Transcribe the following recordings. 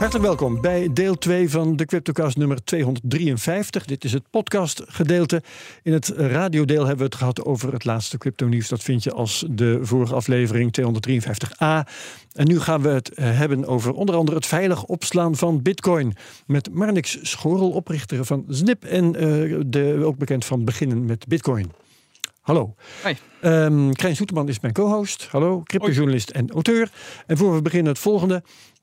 Hartelijk welkom bij deel 2 van de Cryptocast nummer 253. Dit is het podcastgedeelte. In het radiodeel hebben we het gehad over het laatste crypto-nieuws. Dat vind je als de vorige aflevering 253a. En nu gaan we het eh, hebben over onder andere het veilig opslaan van Bitcoin. Met Marnix Schorel, oprichter van Snip en uh, de, ook bekend van Beginnen met Bitcoin. Hallo. Hi. Um, Krijn Soeterman is mijn co-host. Hallo, cryptojournalist en auteur. En voor we beginnen het volgende.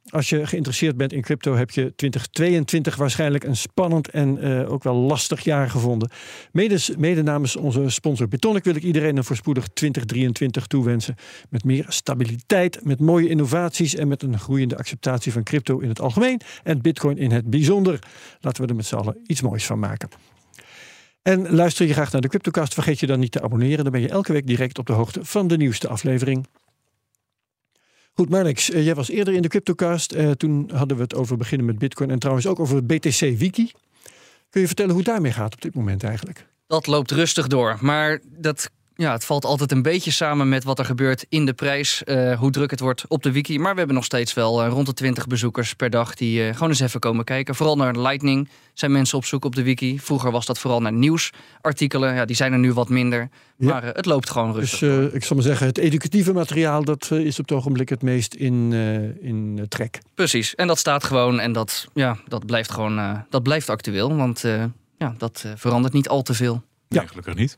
Als je geïnteresseerd bent in crypto, heb je 2022 waarschijnlijk een spannend en uh, ook wel lastig jaar gevonden. Mede, mede namens onze sponsor Bitonic wil ik iedereen een voorspoedig 2023 toewensen. Met meer stabiliteit, met mooie innovaties en met een groeiende acceptatie van crypto in het algemeen en Bitcoin in het bijzonder. Laten we er met z'n allen iets moois van maken. En luister je graag naar de Cryptocast, vergeet je dan niet te abonneren. Dan ben je elke week direct op de hoogte van de nieuwste aflevering. Goed, Marnix, uh, jij was eerder in de Cryptocast. Uh, toen hadden we het over beginnen met Bitcoin en trouwens ook over het BTC-wiki. Kun je vertellen hoe het daarmee gaat op dit moment eigenlijk? Dat loopt rustig door, maar dat ja, het valt altijd een beetje samen met wat er gebeurt in de prijs. Uh, hoe druk het wordt op de wiki. Maar we hebben nog steeds wel uh, rond de 20 bezoekers per dag die uh, gewoon eens even komen kijken. Vooral naar Lightning zijn mensen op zoek op de wiki. Vroeger was dat vooral naar nieuwsartikelen. Ja, die zijn er nu wat minder. Ja. Maar het loopt gewoon rustig. Dus ik zal maar zeggen, het educatieve materiaal dat is op het ogenblik het meest in, in trek. Precies. En dat staat gewoon en dat, ja, dat blijft gewoon dat blijft actueel. Want ja, dat verandert niet al te veel. Ja, nee, gelukkig niet.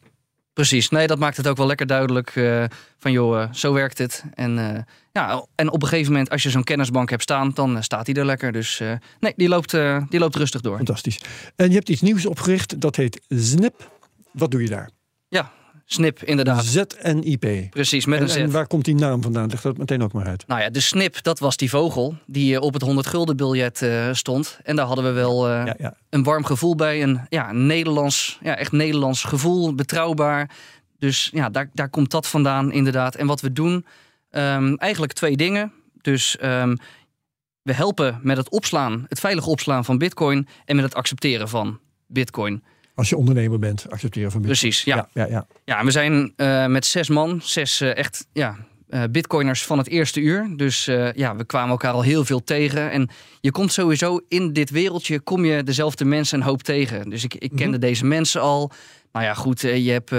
Precies, nee, dat maakt het ook wel lekker duidelijk uh, van joh, uh, zo werkt het. En, uh, ja, en op een gegeven moment, als je zo'n kennisbank hebt staan, dan staat die er lekker. Dus nee, die loopt, die loopt rustig door. Fantastisch. En je hebt iets nieuws opgericht, dat heet Snip. Wat doe je daar? Ja, Snip, inderdaad. Z-N-I-P. Precies, met en, een Z. En waar komt die naam vandaan? Leg dat meteen ook maar uit. Nou ja, de Snip, dat was die vogel die op het 100 gulden biljet uh, stond. En daar hadden we wel uh, ja, ja. een warm gevoel bij. Een, ja, een Nederlands, ja, echt Nederlands gevoel, betrouwbaar. Dus ja, daar, daar komt dat vandaan inderdaad. En wat we doen, um, eigenlijk twee dingen. Dus um, we helpen met het opslaan, het veilig opslaan van bitcoin... en met het accepteren van bitcoin. Als je ondernemer bent, accepteren van bitcoin. Precies, ja. Ja, ja, ja. ja we zijn uh, met zes man, zes uh, echt ja, uh, bitcoiners van het eerste uur. Dus ja, we kwamen elkaar al heel veel tegen. En je komt sowieso in dit wereldje, kom je dezelfde mensen een hoop tegen. Dus ik, ik kende mm -hmm. deze mensen al. Nou ja, goed, je hebt...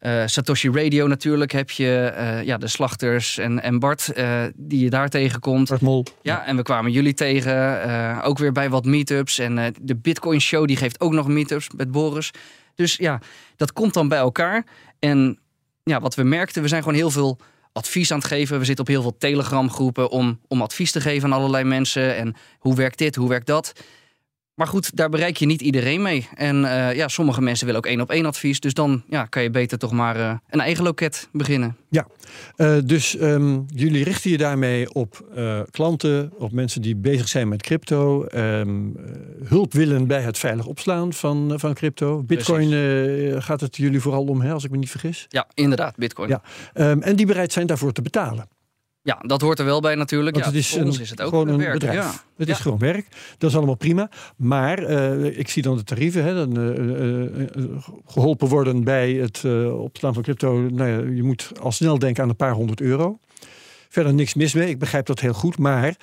Uh, Satoshi Radio natuurlijk heb je uh, ja, de slachters en, en Bart uh, die je daar tegenkomt. Bart Mol. Ja, en we kwamen jullie tegen. ook weer bij wat meetups. En de Bitcoin Show die geeft ook nog meetups met Boris. Dus ja, dat komt dan bij elkaar. En ja, wat we merkten, we zijn gewoon heel veel advies aan het geven. We zitten op heel veel Telegram groepen om, om advies te geven aan allerlei mensen. En hoe werkt dit, hoe werkt dat? Maar goed, daar bereik je niet iedereen mee. En uh, ja, sommige mensen willen ook één op één advies. Dus dan ja, kan je beter toch maar uh, een eigen loket beginnen. Ja, uh, dus um, jullie richten je daarmee op klanten, op mensen die bezig zijn met crypto, um, hulp willen bij het veilig opslaan van, van crypto. Bitcoin gaat het jullie vooral om, hè, als ik me niet vergis? Ja, inderdaad, Bitcoin. Ja. Um, en die bereid zijn daarvoor te betalen. Ja, dat hoort er wel bij natuurlijk. Want ja, het is, voor een, ons is het ook gewoon een werk. bedrijf. Ja. Het ja. is gewoon werk. Dat is allemaal prima. Maar uh, ik zie dan de tarieven. Hè, dan, uh, uh, geholpen worden bij het opslaan van crypto. Nou ja, je moet al snel denken aan een paar honderd euro. Verder niks mis mee. Ik begrijp dat heel goed. Maar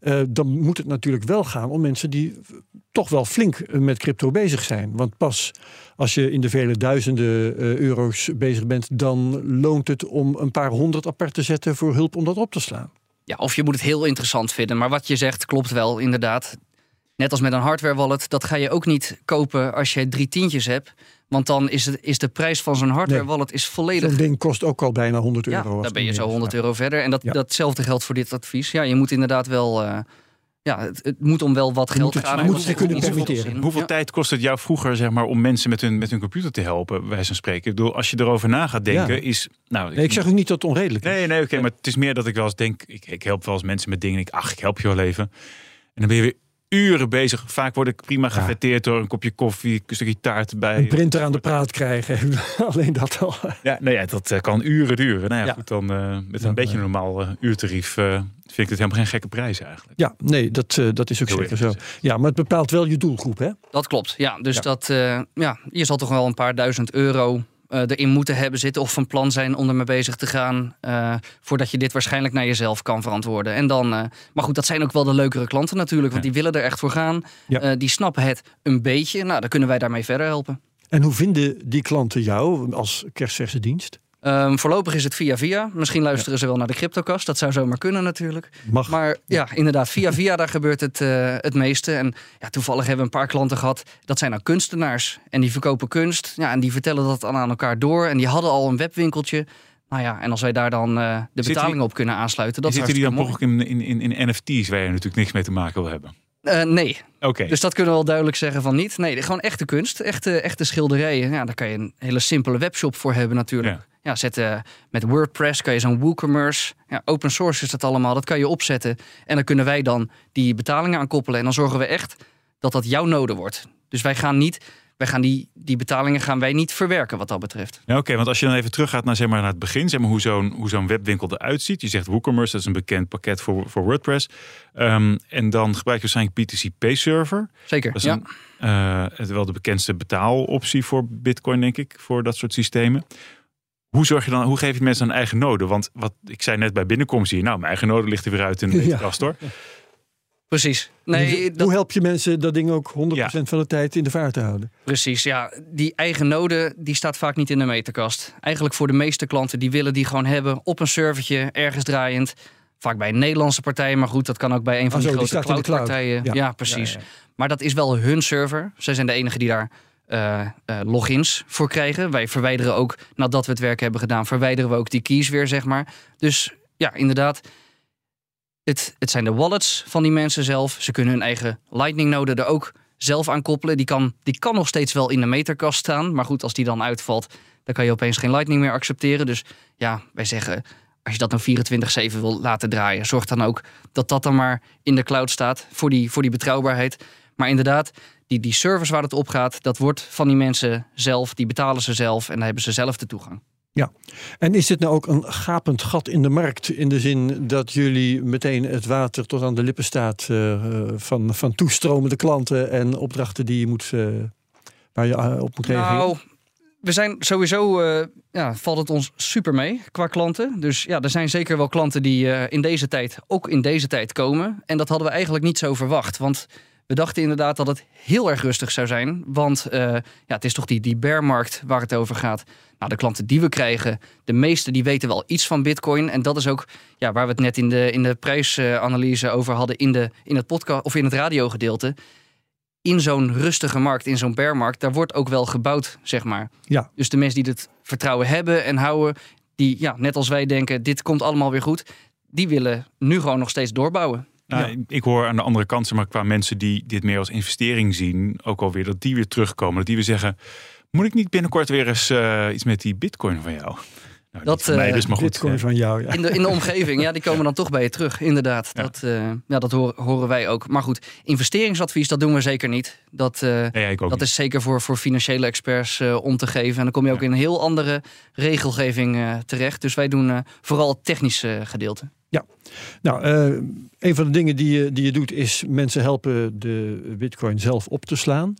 uh, dan moet het natuurlijk wel gaan om mensen die toch wel flink met crypto bezig zijn. Want pas als je in de vele duizenden uh, euro's bezig bent, dan loont het om een paar honderd apart te zetten voor hulp om dat op te slaan. Ja, of je moet het heel interessant vinden. Maar wat je zegt klopt wel, inderdaad. Net als met een hardware wallet, dat ga je ook niet kopen als je drie tientjes hebt. Want dan is, het, is de prijs van zo'n hardware nee. wallet is volledig... Zo'n ding kost ook al bijna 100 euro. Ja, dan ben je zo 100 euro verder. En dat, ja. datzelfde geldt voor dit advies. Ja, je moet inderdaad wel... Uh, ja, het, het, moet om wel wat geld het, gaan. Je moet het, het kunnen permitteren. Hoeveel ja. tijd kost het jou vroeger zeg maar, om mensen met hun, met hun computer te helpen, wij zijn spreken? Ik bedoel, als je erover na gaat denken, ja. is... Nou, nee, ik zeg ook niet dat het onredelijk is. Nee, nee, oké, okay, maar het is meer dat ik wel eens denk, ik, ik help wel eens mensen met dingen. Ik, ach, ik help je wel even. En dan ben je weer uren bezig. Vaak word ik prima Ja. gefeteerd door een kopje koffie, een stukje taart bij. Een printer aan de praat krijgen. Alleen dat al. Ja, nou ja, dat eh, kan uren duren. Nou ja, Ja. goed, dan eh, met Dan, een beetje eh, een normaal uurtarief eh, vind ik het helemaal geen gekke prijs eigenlijk. Ja, nee, dat, eh, dat is ook Heel zeker zo. Ja, maar het bepaalt wel je doelgroep, hè? Dat klopt, ja. Dus Ja. dat, eh, ja, je zal toch wel een paar duizend euro erin moeten hebben zitten... of van plan zijn om ermee bezig te gaan... eh, voordat je dit waarschijnlijk naar jezelf kan verantwoorden. En dan, eh, maar goed, dat zijn ook wel de leukere klanten natuurlijk... want Ja. die willen er echt voor gaan. Ja. Eh, die snappen het een beetje. Nou, dan kunnen wij daarmee verder helpen. En hoe vinden die klanten jou als kerstverse dienst? Ehm, voorlopig is het via via. Misschien luisteren ze wel naar de CryptoCast. Dat zou zomaar kunnen natuurlijk. Mag. Maar ja, inderdaad, via via daar gebeurt het, eh, het meeste. En ja, toevallig hebben we een paar klanten gehad. Dat zijn nou kunstenaars. En die verkopen kunst. Ja, en die vertellen dat dan aan elkaar door. En die hadden al een webwinkeltje. Nou ja, en als wij daar dan eh, de betaling op kunnen aansluiten, dat Zitten die dan in, in, in, in NFT's waar je natuurlijk niks mee te maken wil hebben? Eh, nee, Oké. dus dat kunnen we wel duidelijk zeggen van niet. Nee, gewoon echte kunst, echte, echte schilderijen. Ja, daar kan je een hele simpele webshop voor hebben natuurlijk. Ja. Ja, zet, eh, met WordPress kan je zo'n WooCommerce. Ja, open source is dat allemaal. Dat kan je opzetten. En dan kunnen wij dan die betalingen aan koppelen. En dan zorgen we echt dat dat jouw node wordt. Dus wij gaan niet, wij gaan die, die betalingen gaan wij niet verwerken wat dat betreft. Ja, Oké, want als je dan even teruggaat naar, zeg maar, naar het begin, zeg maar, hoe zo'n hoe zo'n webwinkel eruit ziet. Je zegt WooCommerce, dat is een bekend pakket voor, voor WordPress. Ehm, en dan gebruik je waarschijnlijk BTC Pay Server. Zeker. Dat is ja. een, eh, het wel de bekendste betaaloptie voor Bitcoin, denk ik, voor dat soort systemen. Hoe, zorg je dan, hoe geef je mensen een eigen node? Want wat ik zei net bij binnenkomst hier, nou, mijn eigen node ligt er weer uit in de Ja. kast hoor. Precies. Nee, hoe, dat, hoe help je mensen dat ding ook 100% van de tijd in de vaart te houden? Precies, ja. Die eigen node die staat vaak niet in de meterkast. Eigenlijk voor de meeste klanten die willen die gewoon hebben op een servertje, ergens draaiend. Vaak bij een Nederlandse partij, maar goed, dat kan ook bij een van Ah, zo, die grote de cloud. cloudpartijen. Ja. Ja. precies. Ja. Maar dat is wel hun server. Zij zijn de enige die daar eh, eh, logins voor krijgen. Wij verwijderen ook, nadat we het werk hebben gedaan, verwijderen we ook die keys weer, zeg maar. Dus ja, inderdaad. Het, het zijn de wallets van die mensen zelf. Ze kunnen hun eigen Lightning-node er ook zelf aan koppelen. Die kan, die kan nog steeds wel in de meterkast staan. Maar goed, als die dan uitvalt, dan kan je opeens geen Lightning meer accepteren. Dus ja, wij zeggen, als je dat dan 24-7 wil laten draaien, zorg dan ook dat dat dan maar in de cloud staat voor die, voor die betrouwbaarheid. Maar inderdaad, die, die service waar het op gaat, dat wordt van die mensen zelf. Die betalen ze zelf en dan hebben ze zelf de toegang. En is dit nou ook een gapend gat in de markt? In de zin dat jullie meteen het water tot aan de lippen staat eh, van, van toestromende klanten en opdrachten die je moet, eh, waar je op moet reageren? Nou, we zijn sowieso, ja, valt het ons super mee qua klanten. Dus ja, er zijn zeker wel klanten die in deze tijd, ook in deze tijd komen. En dat hadden we eigenlijk niet zo verwacht. Want we dachten inderdaad dat het heel erg rustig zou zijn. Want eh, ja, het is toch die, die bearmarkt waar het over gaat. Nou, de klanten die we krijgen, de meeste die weten wel iets van Bitcoin. En dat is ook ja, waar we het net in de, in de prijsanalyse over hadden in, de, in het podcast of in het radiogedeelte. In zo'n rustige markt, in zo'n bearmarkt, daar wordt ook wel gebouwd, zeg maar. Ja. Dus de mensen die het vertrouwen hebben en houden, die ja, net als wij denken, dit komt allemaal weer goed, die willen nu gewoon nog steeds doorbouwen. Nou, Ik hoor aan de andere kant, zeg maar, qua mensen die dit meer als investering zien, ook alweer dat die weer terugkomen. Dat die weer zeggen, moet ik niet binnenkort weer eens eh, iets met die bitcoin van jou? Nou, Dat, mij eh, dus, maar goed. Bitcoin van jou, ja. In de, in de omgeving, ja, die komen dan toch bij je terug. Inderdaad, Ja. dat, eh, ja, dat horen, horen wij ook. Maar goed, investeringsadvies, dat doen we zeker niet. Dat, eh, nee, ja, ik ook dat niet. is zeker voor, voor financiële experts om te geven. En dan kom je ook Ja. in een heel andere regelgeving eh, terecht. Dus wij doen eh, vooral het technische gedeelte. Nou, eh, een van de dingen die je, die je doet is mensen helpen de bitcoin zelf op te slaan.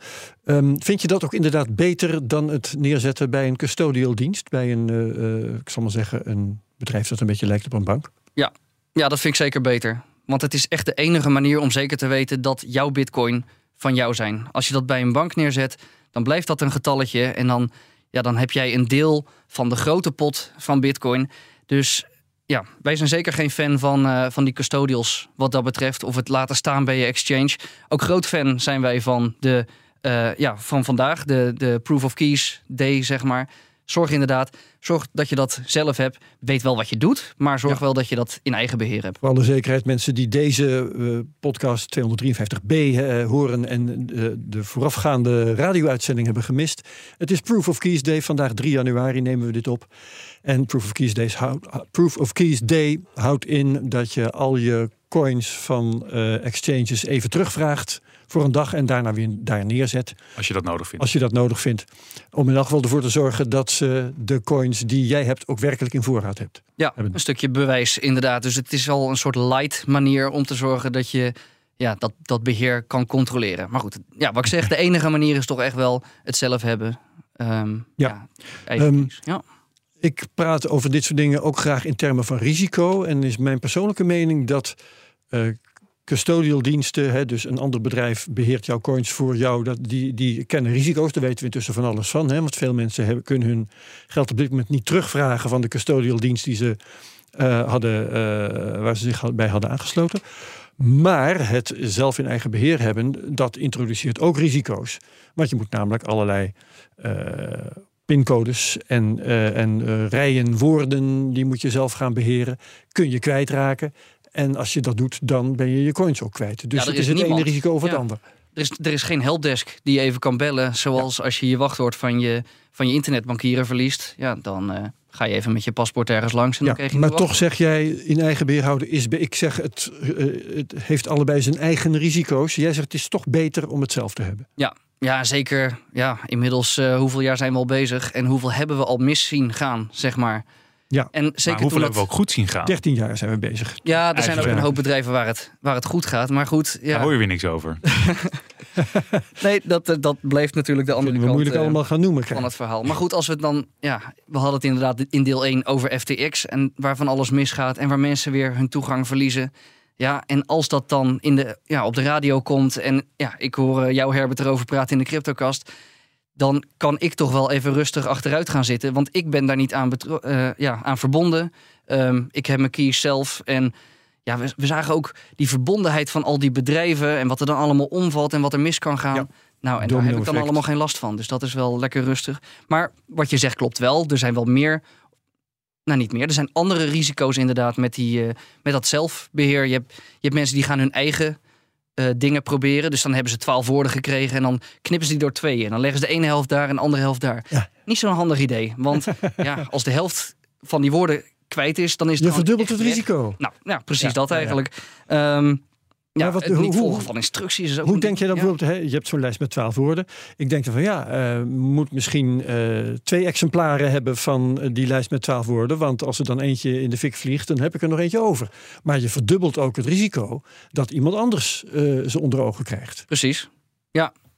Ehm, vind je dat ook inderdaad beter dan het neerzetten bij een custodial dienst? Bij een, eh, eh, ik zal maar zeggen, een bedrijf dat een beetje lijkt op een bank? Ja, dat vind ik zeker beter. Want het is echt de enige manier om zeker te weten dat jouw bitcoin van jou zijn. Als je dat bij een bank neerzet, dan blijft dat een getalletje. En dan, ja, dan heb jij een deel van de grote pot van bitcoin. Dus ja, wij zijn zeker geen fan van, eh, van die custodials wat dat betreft. Of het laten staan bij je exchange. Ook groot fan zijn wij van de, eh, ja, van vandaag, de, de Proof of Keys Day, zeg maar. zorg inderdaad, zorg dat je dat zelf hebt. Weet wel wat je doet, maar zorg Ja. wel dat je dat in eigen beheer hebt. Voor alle zekerheid, mensen die deze eh, podcast 253b eh, horen en de voorafgaande radio-uitzending hebben gemist. Het is Proof of Keys Day. Vandaag 3 januari nemen we dit op. En Proof of Keys, Days houdt, Proof of Keys Day houdt in dat je al je coins van eh, exchanges even terugvraagt voor een dag en daarna weer daar neerzet. Als je dat nodig vindt. Als je dat nodig vindt. Om in elk geval ervoor te zorgen dat ze de coins die jij hebt ook werkelijk in voorraad hebt. Ja, Hebben. een stukje bewijs inderdaad. Dus het is al een soort light manier om te zorgen dat je ja, dat, dat beheer kan controleren. Maar goed, ja, wat ik zeg, de enige manier is toch echt wel het zelf hebben. Ehm, ja. eigen Ehm, ja. Ik praat over dit soort dingen ook graag in termen van risico. En is mijn persoonlijke mening dat eh, custodial diensten, hè, dus een ander bedrijf beheert jouw coins voor jou, dat, die, die kennen risico's. Daar weten we intussen van alles van. Hè, want veel mensen hebben, kunnen hun geld op dit moment niet terugvragen van de custodial dienst die ze eh, hadden, eh, waar ze zich bij hadden aangesloten. Maar het zelf in eigen beheer hebben, dat introduceert ook risico's. Want je moet namelijk allerlei eh, pincodes en, eh, en eh, rijen woorden, die moet je zelf gaan beheren. Kun je kwijtraken. En als je dat doet, dan ben je je coins ook kwijt. Dus Ja, het is het ene risico of het andere. Er is, er is geen helpdesk die je even kan bellen. Zoals als je je wachtwoord van je, van je internetbankieren verliest. Ja, dan eh, ga je even met je paspoort ergens langs. En dan krijg je maar toch zeg jij in eigen beheer houden is. be- Ik zeg het, het heeft allebei zijn eigen risico's. Jij zegt het is toch beter om het zelf te hebben. Ja, zeker. Ja, inmiddels eh, hoeveel jaar zijn we al bezig en hoeveel hebben we al mis zien gaan, zeg maar. Ja. en maar zeker hoeveel toen hebben we ook goed zien gaan? 13 jaar zijn we bezig. Ja, er zijn ook een hoop bedrijven waar het, waar het goed gaat. Maar goed, Daar ja. hoor je weer niks over. nee, dat, eh, dat blijft natuurlijk de andere kant moeilijk eh, allemaal gaan noemen. van het verhaal. Maar goed, als we het dan... Ja, we hadden het inderdaad in deel 1 over FTX. En waarvan alles misgaat. En waar mensen weer hun toegang verliezen. Ja, en als dat dan in de, ja, op de radio komt. En ja, ik hoor eh, jou Herbert erover praten in de Cryptocast. Dan kan ik toch wel even rustig achteruit gaan zitten. Want ik ben daar niet aan, betro- eh, ja, aan verbonden. Ehm, ik heb mijn keys zelf. En ja, we, we zagen ook die verbondenheid van al die bedrijven. En wat er dan allemaal omvalt en wat er mis kan gaan. Ja. Nou, en daar heb ik dan allemaal geen last van. Dus dat is wel lekker rustig. Maar wat je zegt klopt wel. Er zijn wel meer. Nou, niet meer. Er zijn andere risico's inderdaad met, die, eh, met dat zelfbeheer. Je hebt, je hebt mensen die gaan hun eigen eh, dingen proberen. Dus dan hebben ze twaalf woorden gekregen. En dan knippen ze die door tweeën. En dan leggen ze de ene helft daar en de andere helft daar. Ja. Niet zo'n handig idee. Want ja, als de helft van die woorden kwijt is, dan is het Je verdubbelt het weg. risico. Nou, ja, precies Ja, dat ja, ja. eigenlijk. Ja, wat- het niet hoe- volgen van instructies is ook Hoe denk je dan. Ja. bijvoorbeeld, hè, je hebt zo'n lijst met twaalf woorden. Ik denk dan van ja, eh moet misschien eh, twee exemplaren hebben van eh, die lijst met twaalf woorden. Want als er dan eentje in de fik vliegt, dan heb ik er nog eentje over. Maar je verdubbelt ook het risico dat iemand anders eh, ze onder ogen krijgt. Precies.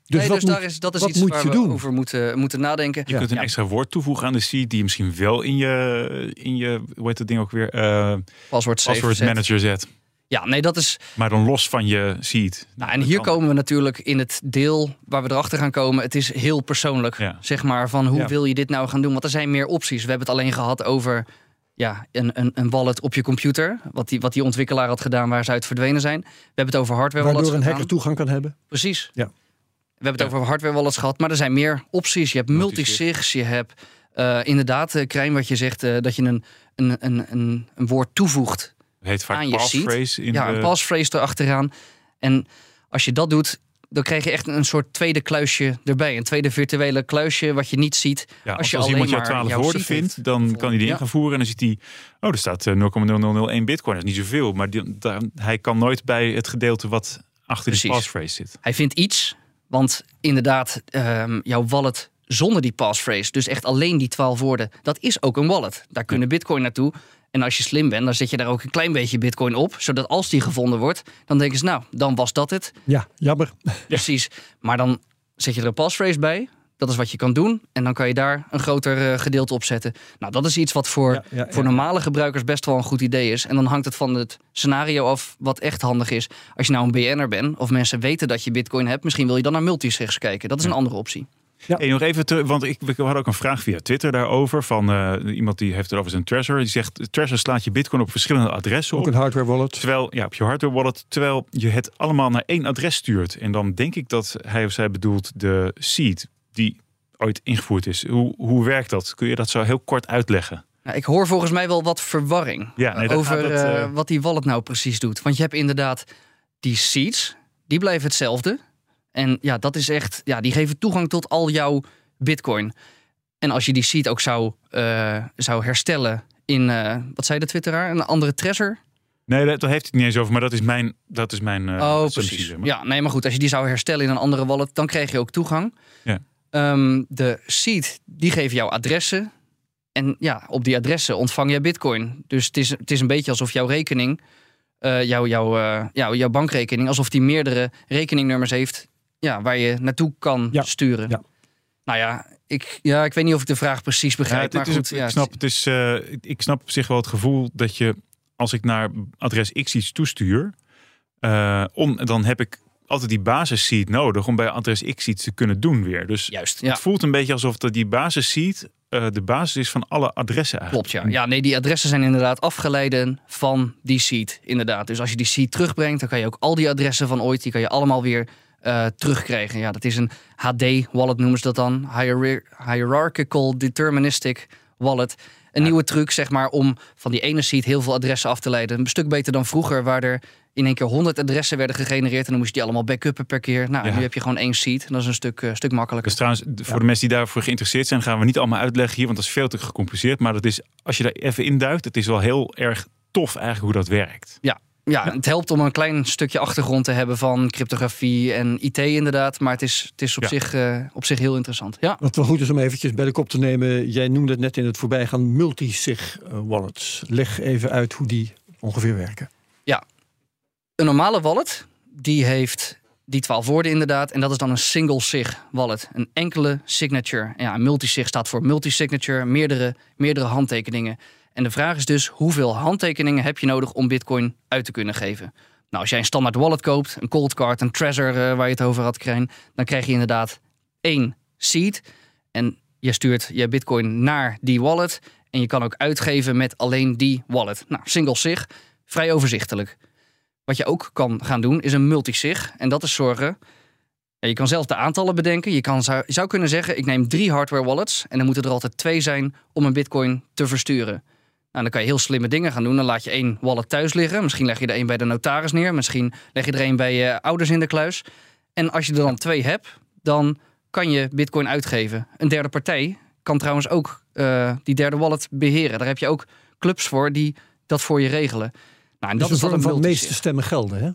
Dus nee, dus moet, daar is, dat is iets moet waar je we doen? over moeten, moeten nadenken. Je Ja. kunt een Ja. extra woord toevoegen aan de seed die je misschien wel in je, in je hoe heet dat ding ook weer, eh password zet. manager zet. Ja, nee, dat is. Maar dan los van je seed. Nou, en hier komen we natuurlijk in het deel waar we erachter gaan komen. Het is heel persoonlijk, Ja. zeg maar, van hoe Ja. wil je dit nou gaan doen? Want er zijn meer opties. We hebben het alleen gehad over ja, een, een, een wallet op je computer. Wat die, wat die ontwikkelaar had gedaan waar ze uit verdwenen zijn. We hebben het over hardware wallets waardoor een gedaan. hacker toegang kan hebben. Precies. Ja. We hebben het Ja. over hardware wallets gehad, maar er zijn meer opties. Je hebt Multisig. multisigs, je hebt eh, inderdaad, uh, Krijn, wat je zegt, eh, dat je een, een, een, een, een woord toevoegt Heet aan vaak je seed. passphrase in ja, de... een passphrase erachteraan. En als je dat doet, dan krijg je echt een soort tweede kluisje erbij. Een tweede virtuele kluisje wat je niet ziet. Ja, als je als alleen iemand jouw maar 12 jouw woorden seed vindt, dan kan hij die in Ja. gaan voeren. En dan ziet hij, oh, er staat eh, 0,0001 bitcoin. Dat is niet zoveel. Maar die, daar- hij kan nooit bij het gedeelte wat achter die Precies. passphrase zit. Hij vindt iets, want inderdaad, ehm, jouw wallet zonder die passphrase, dus echt alleen die 12 woorden, dat is ook een wallet. Daar kunnen bitcoin naartoe. En als je slim bent, dan zet je daar ook een klein beetje bitcoin op, zodat als die gevonden wordt, dan denken ze, nou, dan was dat het. Ja, jammer. Precies. Maar dan zet je er een passphrase bij. Dat is wat je kan doen. En dan kan je daar een groter eh, gedeelte op zetten. Nou, dat is iets wat voor, Ja, ja, voor normale gebruikers best wel een goed idee is. En dan hangt het van het scenario af wat echt handig is. Als je nou een BN'er bent of mensen weten dat je bitcoin hebt... misschien wil je dan naar multisigs kijken. Dat is een andere optie. Ja. Hey, nog even terug, want ik, we hadden ook een vraag via Twitter daarover. Van eh, iemand die heeft het over zijn Trezor. Die zegt, Trezor slaat je bitcoin op verschillende adressen Ook op. een hardware wallet. Terwijl, ja, op je hardware wallet, terwijl je het allemaal naar één adres stuurt. En dan denk ik dat hij of zij bedoelt de seed, die ooit ingevoerd is. Hoe, hoe werkt dat? Kun je dat zo heel kort uitleggen? Nou, ik hoor volgens mij wel wat verwarring Ja, nee, dat over het, eh, eh, wat die wallet nou precies doet. Want je hebt inderdaad die seeds, die blijven hetzelfde. En ja, dat is echt, ja, die geven toegang tot al jouw bitcoin. En als je die seed ook zou, eh, zou herstellen in, eh, wat zei de twitteraar, een andere treasure? Nee, dat, daar heeft het niet eens over, maar dat is mijn, dat is mijn eh, oh, precies. zeg maar. Ja, nee, maar goed, als je die zou herstellen in een andere wallet, dan krijg je ook toegang. Ja. Ehm, de seed, die geven jou adressen. En ja, op die adressen ontvang je bitcoin. Dus het is, het is een beetje alsof jouw rekening, jouw, jouw, eh, jouw, jouw bankrekening, alsof die meerdere rekeningnummers heeft ja, waar je naartoe kan Ja. sturen. Ja. Nou ja ik, ja, ik weet niet of ik de vraag precies Ja, begrijp. het- maar het is goed, ik snap, het is, eh, ik- snap op zich wel het gevoel dat je, als ik naar adres X iets toestuur, eh, om, dan heb ik altijd die basis seed nodig om bij adres X iets te kunnen doen weer. Dus Juist, ja. het voelt een beetje alsof dat die basis seed eh, de basis is van alle adressen eigenlijk. Klopt, ja. Ja, nee, die adressen zijn inderdaad afgeleiden van die seed. Inderdaad. Dus als je die seed terugbrengt, dan kan je ook al die adressen van ooit, die kan je allemaal weer eh, terugkrijgen. Ja, dat is een HD-wallet noemen ze dat dan. Hierar- Hierarchical Deterministic Wallet. Een nieuwe truc, zeg maar, om van die ene seed heel veel adressen af te leiden. Een stuk beter dan vroeger, waar er in één keer 100 adressen werden gegenereerd. En dan moest je die allemaal backuppen per keer. Nou, Ja. nu heb je gewoon één seed. En dat is een stuk, eh, stuk makkelijker. Dus trouwens, voor de mensen die daarvoor geïnteresseerd zijn, gaan we niet allemaal uitleggen hier, want dat is veel te gecompliceerd. Maar dat is, als je daar even induikt, het is wel heel erg tof eigenlijk hoe dat werkt. Ja, het helpt om een klein stukje achtergrond te hebben van cryptografie en IT inderdaad. Maar het is, het is op, Ja. zich, eh, op zich heel interessant. Ja, Wat wel goed is om eventjes bij de kop te nemen. Jij noemde het net in het voorbijgaan multisig eh, wallets. Leg even uit hoe die ongeveer werken. een normale wallet, die heeft die 12 woorden inderdaad. En dat is dan een single sig wallet. Een enkele signature. Ja, een multisig staat voor multisignature, meerdere, meerdere handtekeningen. En de vraag is dus, hoeveel handtekeningen heb je nodig om bitcoin uit te kunnen geven? Nou, als jij een standaard wallet koopt, een cold card, een treasure eh, waar je het over had, dan krijg je inderdaad één seed. En je stuurt je bitcoin naar die wallet. En je kan ook uitgeven met alleen die wallet. Nou, single sig, vrij overzichtelijk. Wat je ook kan gaan doen, is een multisig. En dat is zorgen. je kan zelf de aantallen bedenken. Je, kan, zou, je zou kunnen zeggen: ik neem drie hardware wallets. En dan moeten er altijd twee zijn om een bitcoin te versturen. Nou, dan kan je heel slimme dingen gaan doen. Dan laat je één wallet thuis liggen. Misschien leg je er één bij de notaris neer. Misschien leg je er één bij je ouders in de kluis. En als je er dan twee hebt, dan kan je bitcoin uitgeven. Een derde partij kan trouwens ook eh, die derde wallet beheren. Daar heb je ook clubs voor die dat voor je regelen. Nou, en Dat dat is een van multisig. meeste stemmen gelden. Hè?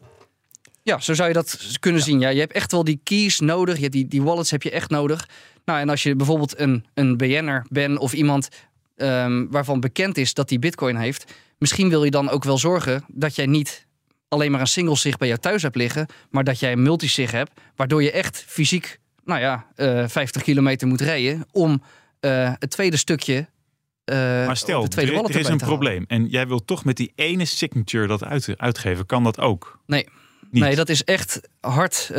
Ja, zo zou je dat kunnen zien. Ja, je hebt echt wel die keys nodig. Je hebt die, die wallets heb je echt nodig. Nou, en als je bijvoorbeeld een, een BN'er bent of iemand ehm, waarvan bekend is dat die bitcoin heeft, misschien wil je dan ook wel zorgen dat jij niet alleen maar een single sig bij jou thuis hebt liggen, maar dat jij een multisig hebt, waardoor je echt fysiek, nou ja, eh 50 kilometer moet rijden om eh, het tweede stukje. eh, Maar stel, de tweede er, er is een probleem en jij wilt toch met die ene signature dat uit, uitgeven. Kan dat ook? Nee. Niet. Nee, dat is echt hard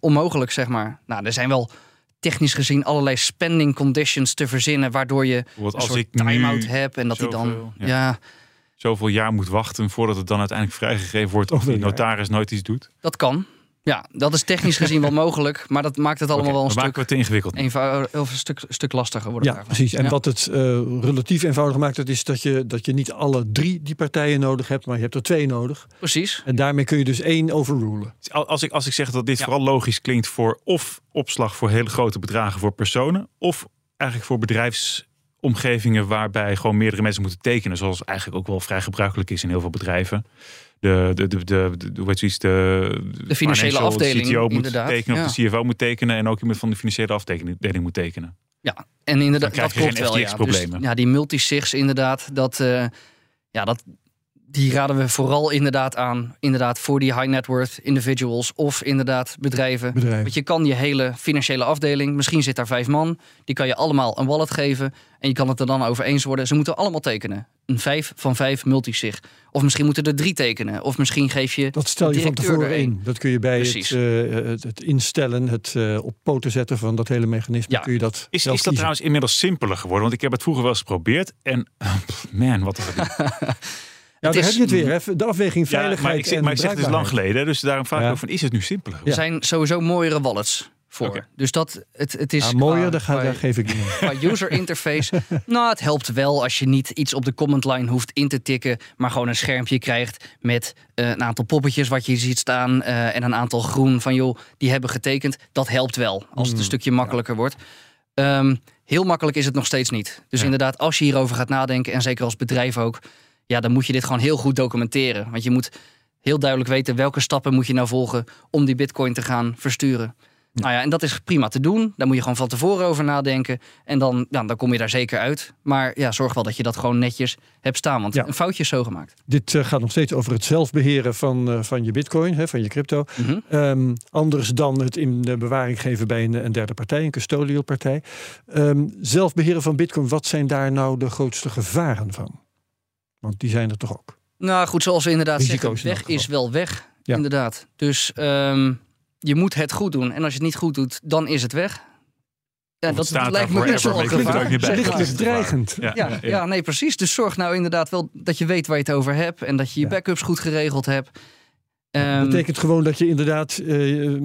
onmogelijk, zeg maar. Nou, er zijn wel technisch gezien allerlei spending conditions te verzinnen, waardoor je een als soort ik nu time-out hebt en dat die dan... zoveel, ja. Ja. zoveel jaar moet wachten voordat het dan uiteindelijk vrijgegeven wordt of die notaris nooit iets doet. dat kan. Ja, dat is technisch gezien wel mogelijk, maar dat maakt het allemaal wel een stuk, we het ingewikkeld. eenvoudig, of een stuk, stuk lastiger worden. Ja, daarvan. precies. En Ja. wat het eh, relatief eenvoudig maakt, dat is dat je, dat je niet alle drie die partijen nodig hebt, maar je hebt er twee nodig. Precies. En daarmee kun je dus één overrulen. Als ik, als ik zeg dat dit Ja. vooral logisch klinkt voor of opslag voor hele grote bedragen voor personen, of eigenlijk voor bedrijfsomgevingen waarbij gewoon meerdere mensen moeten tekenen, zoals eigenlijk ook wel vrij gebruikelijk is in heel veel bedrijven. De, de, de, de, de, hoe heet zoiets, de, De financiële afdeling, CTO moet inderdaad, tekenen, ja. of de CFO moet tekenen en ook iemand van de financiële afdeling moet tekenen. Ja, en inderdaad, dat je klopt geen wel. Ja. Dus, ja, die multisigs inderdaad, dat, eh, ja, dat, die raden we vooral inderdaad aan. Inderdaad voor die high net worth individuals of inderdaad bedrijven. Bedrijven. Want je kan je hele financiële afdeling, misschien zit daar vijf man, die kan je allemaal een wallet geven. En je kan het er dan over eens worden. Ze moeten allemaal tekenen. Een vijf van vijf multisig. Of misschien moeten er drie tekenen. Of misschien geef je. Dat stel je van tevoren één. in. Dat kun je bij het, eh, het, het instellen, het eh, op poten zetten van dat hele mechanisme. Ja. Kun je dat Is, zelf is dat kiezen. trouwens inmiddels simpeler geworden? Want ik heb het vroeger wel eens geprobeerd en man, wat een gedoe. Ja, Het daar is- heb je het weer. Hè? De afweging Ja, veiligheid maar ik, zeg- en maar ik zeg het is lang bruikbaarheid. geleden, dus daarom vraag ik Ja. ook van is het nu simpeler Er zijn sowieso mooiere wallets voor. Dus dat, het, het is Ja, mooier, qua- daar, ga, qua- daar geef ik niet. Qua user interface, nou, het helpt wel als je niet iets op de command line hoeft in te tikken, maar gewoon een schermpje krijgt met eh, een aantal poppetjes wat je ziet staan eh, en een aantal groen van joh, die hebben getekend. Dat helpt wel als het een Mm, stukje makkelijker wordt. Ehm, heel makkelijk is het nog steeds niet. Dus Ja. inderdaad, als je hierover gaat nadenken en zeker als bedrijf ook, ja, dan moet je dit gewoon heel goed documenteren. Want je moet heel duidelijk weten welke stappen moet je nou volgen om die bitcoin te gaan versturen. Nou ja, en dat is prima te doen. Daar moet je gewoon van tevoren over nadenken. En dan, ja, dan kom je daar zeker uit. Maar ja, zorg wel dat je dat gewoon netjes hebt staan. Want Ja. een foutje is zo gemaakt. Dit eh, gaat nog steeds over het zelfbeheren van, eh, van je bitcoin, hè, van je crypto. Mhm. Ehm, anders dan het in de bewaring geven bij een, een derde partij, een custodial partij. Ehm, zelfbeheren van bitcoin, wat zijn daar nou de grootste gevaren van? Want die zijn er toch ook. Nou goed, zoals we inderdaad Risico's zeggen, weg is wel weg. Ja. Inderdaad. Dus ehm, je moet het goed doen. En als je het niet goed doet, dan is het weg. Ja, dat, lijkt me best wel gevaar. Het is dreigend. Ja, Ja, ja, nee, precies. Dus zorg nou inderdaad wel dat je weet waar je het over hebt. En dat je je Ja. backups goed geregeld hebt. Dat Ehm, betekent gewoon dat je inderdaad eh, eh,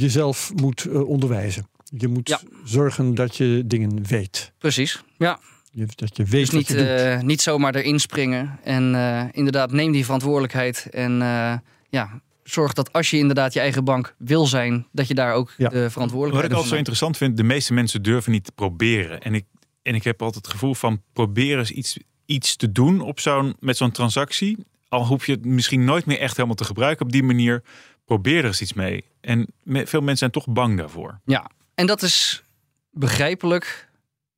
jezelf moet eh, onderwijzen. Je moet Ja. zorgen dat je dingen weet. precies. Ja, Je, dat je weet dus wat niet, je eh, niet zomaar erin springen. En eh, inderdaad, neem die verantwoordelijkheid. En eh, ja, zorg dat als je inderdaad je eigen bank wil zijn, dat je daar ook Ja. de Wat verantwoordelijkheid ik altijd zo interessant vind, de meeste mensen durven niet te proberen. En ik, en ik heb altijd het gevoel van proberen eens iets, iets te doen op zo'n, met zo'n transactie. Al hoef je het misschien nooit meer echt helemaal te gebruiken op die manier. Probeer er eens iets mee. En me- veel mensen zijn toch bang daarvoor. Ja, en dat is begrijpelijk.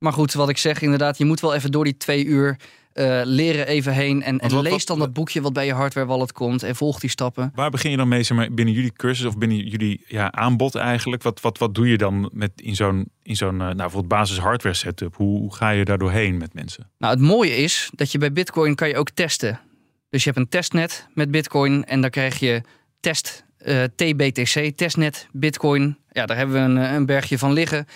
Maar goed, wat ik zeg, inderdaad, je moet wel even door die twee uur eh, leren even heen. En, en wat- lees wat- dan dat boekje wat bij je hardware wallet komt. En volg die stappen. Waar begin je dan mee zeg maar, binnen jullie cursus of binnen jullie ja, aanbod eigenlijk? Wat, wat, wat doe je dan met in zo'n, in zo'n eh, nou, bijvoorbeeld basis hardware setup? Hoe, hoe ga je daar doorheen met mensen? Nou, het mooie is dat je bij Bitcoin kan je ook testen. Dus je hebt een testnet met Bitcoin en dan krijg je test eh, TBTC, testnet Bitcoin. Ja, daar hebben we een, een bergje van liggen.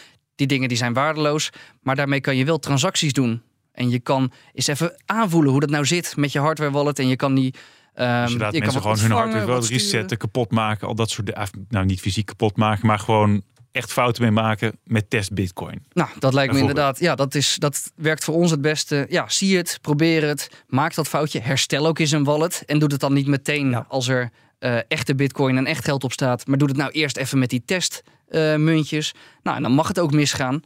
Die dingen die zijn waardeloos, maar daarmee kan je wel transacties doen. En je kan eens even aanvoelen hoe dat nou zit met je hardware wallet. En je kan die. ehm, Dus je laat je mensen gewoon hun hardware sturen. resetten, kapot maken, al dat soort dingen. Nou, niet fysiek kapot maken, maar gewoon echt fouten mee maken met test Bitcoin. Nou, dat lijkt me inderdaad. Ja, dat, is, dat werkt voor ons het beste. Ja, zie het, probeer het. Maak dat foutje. Herstel ook eens een wallet. En doe het dan niet meteen als er eh, echte bitcoin en echt geld op staat. Maar doe het nou eerst even met die testmuntjes. nou, en dan mag het ook misgaan.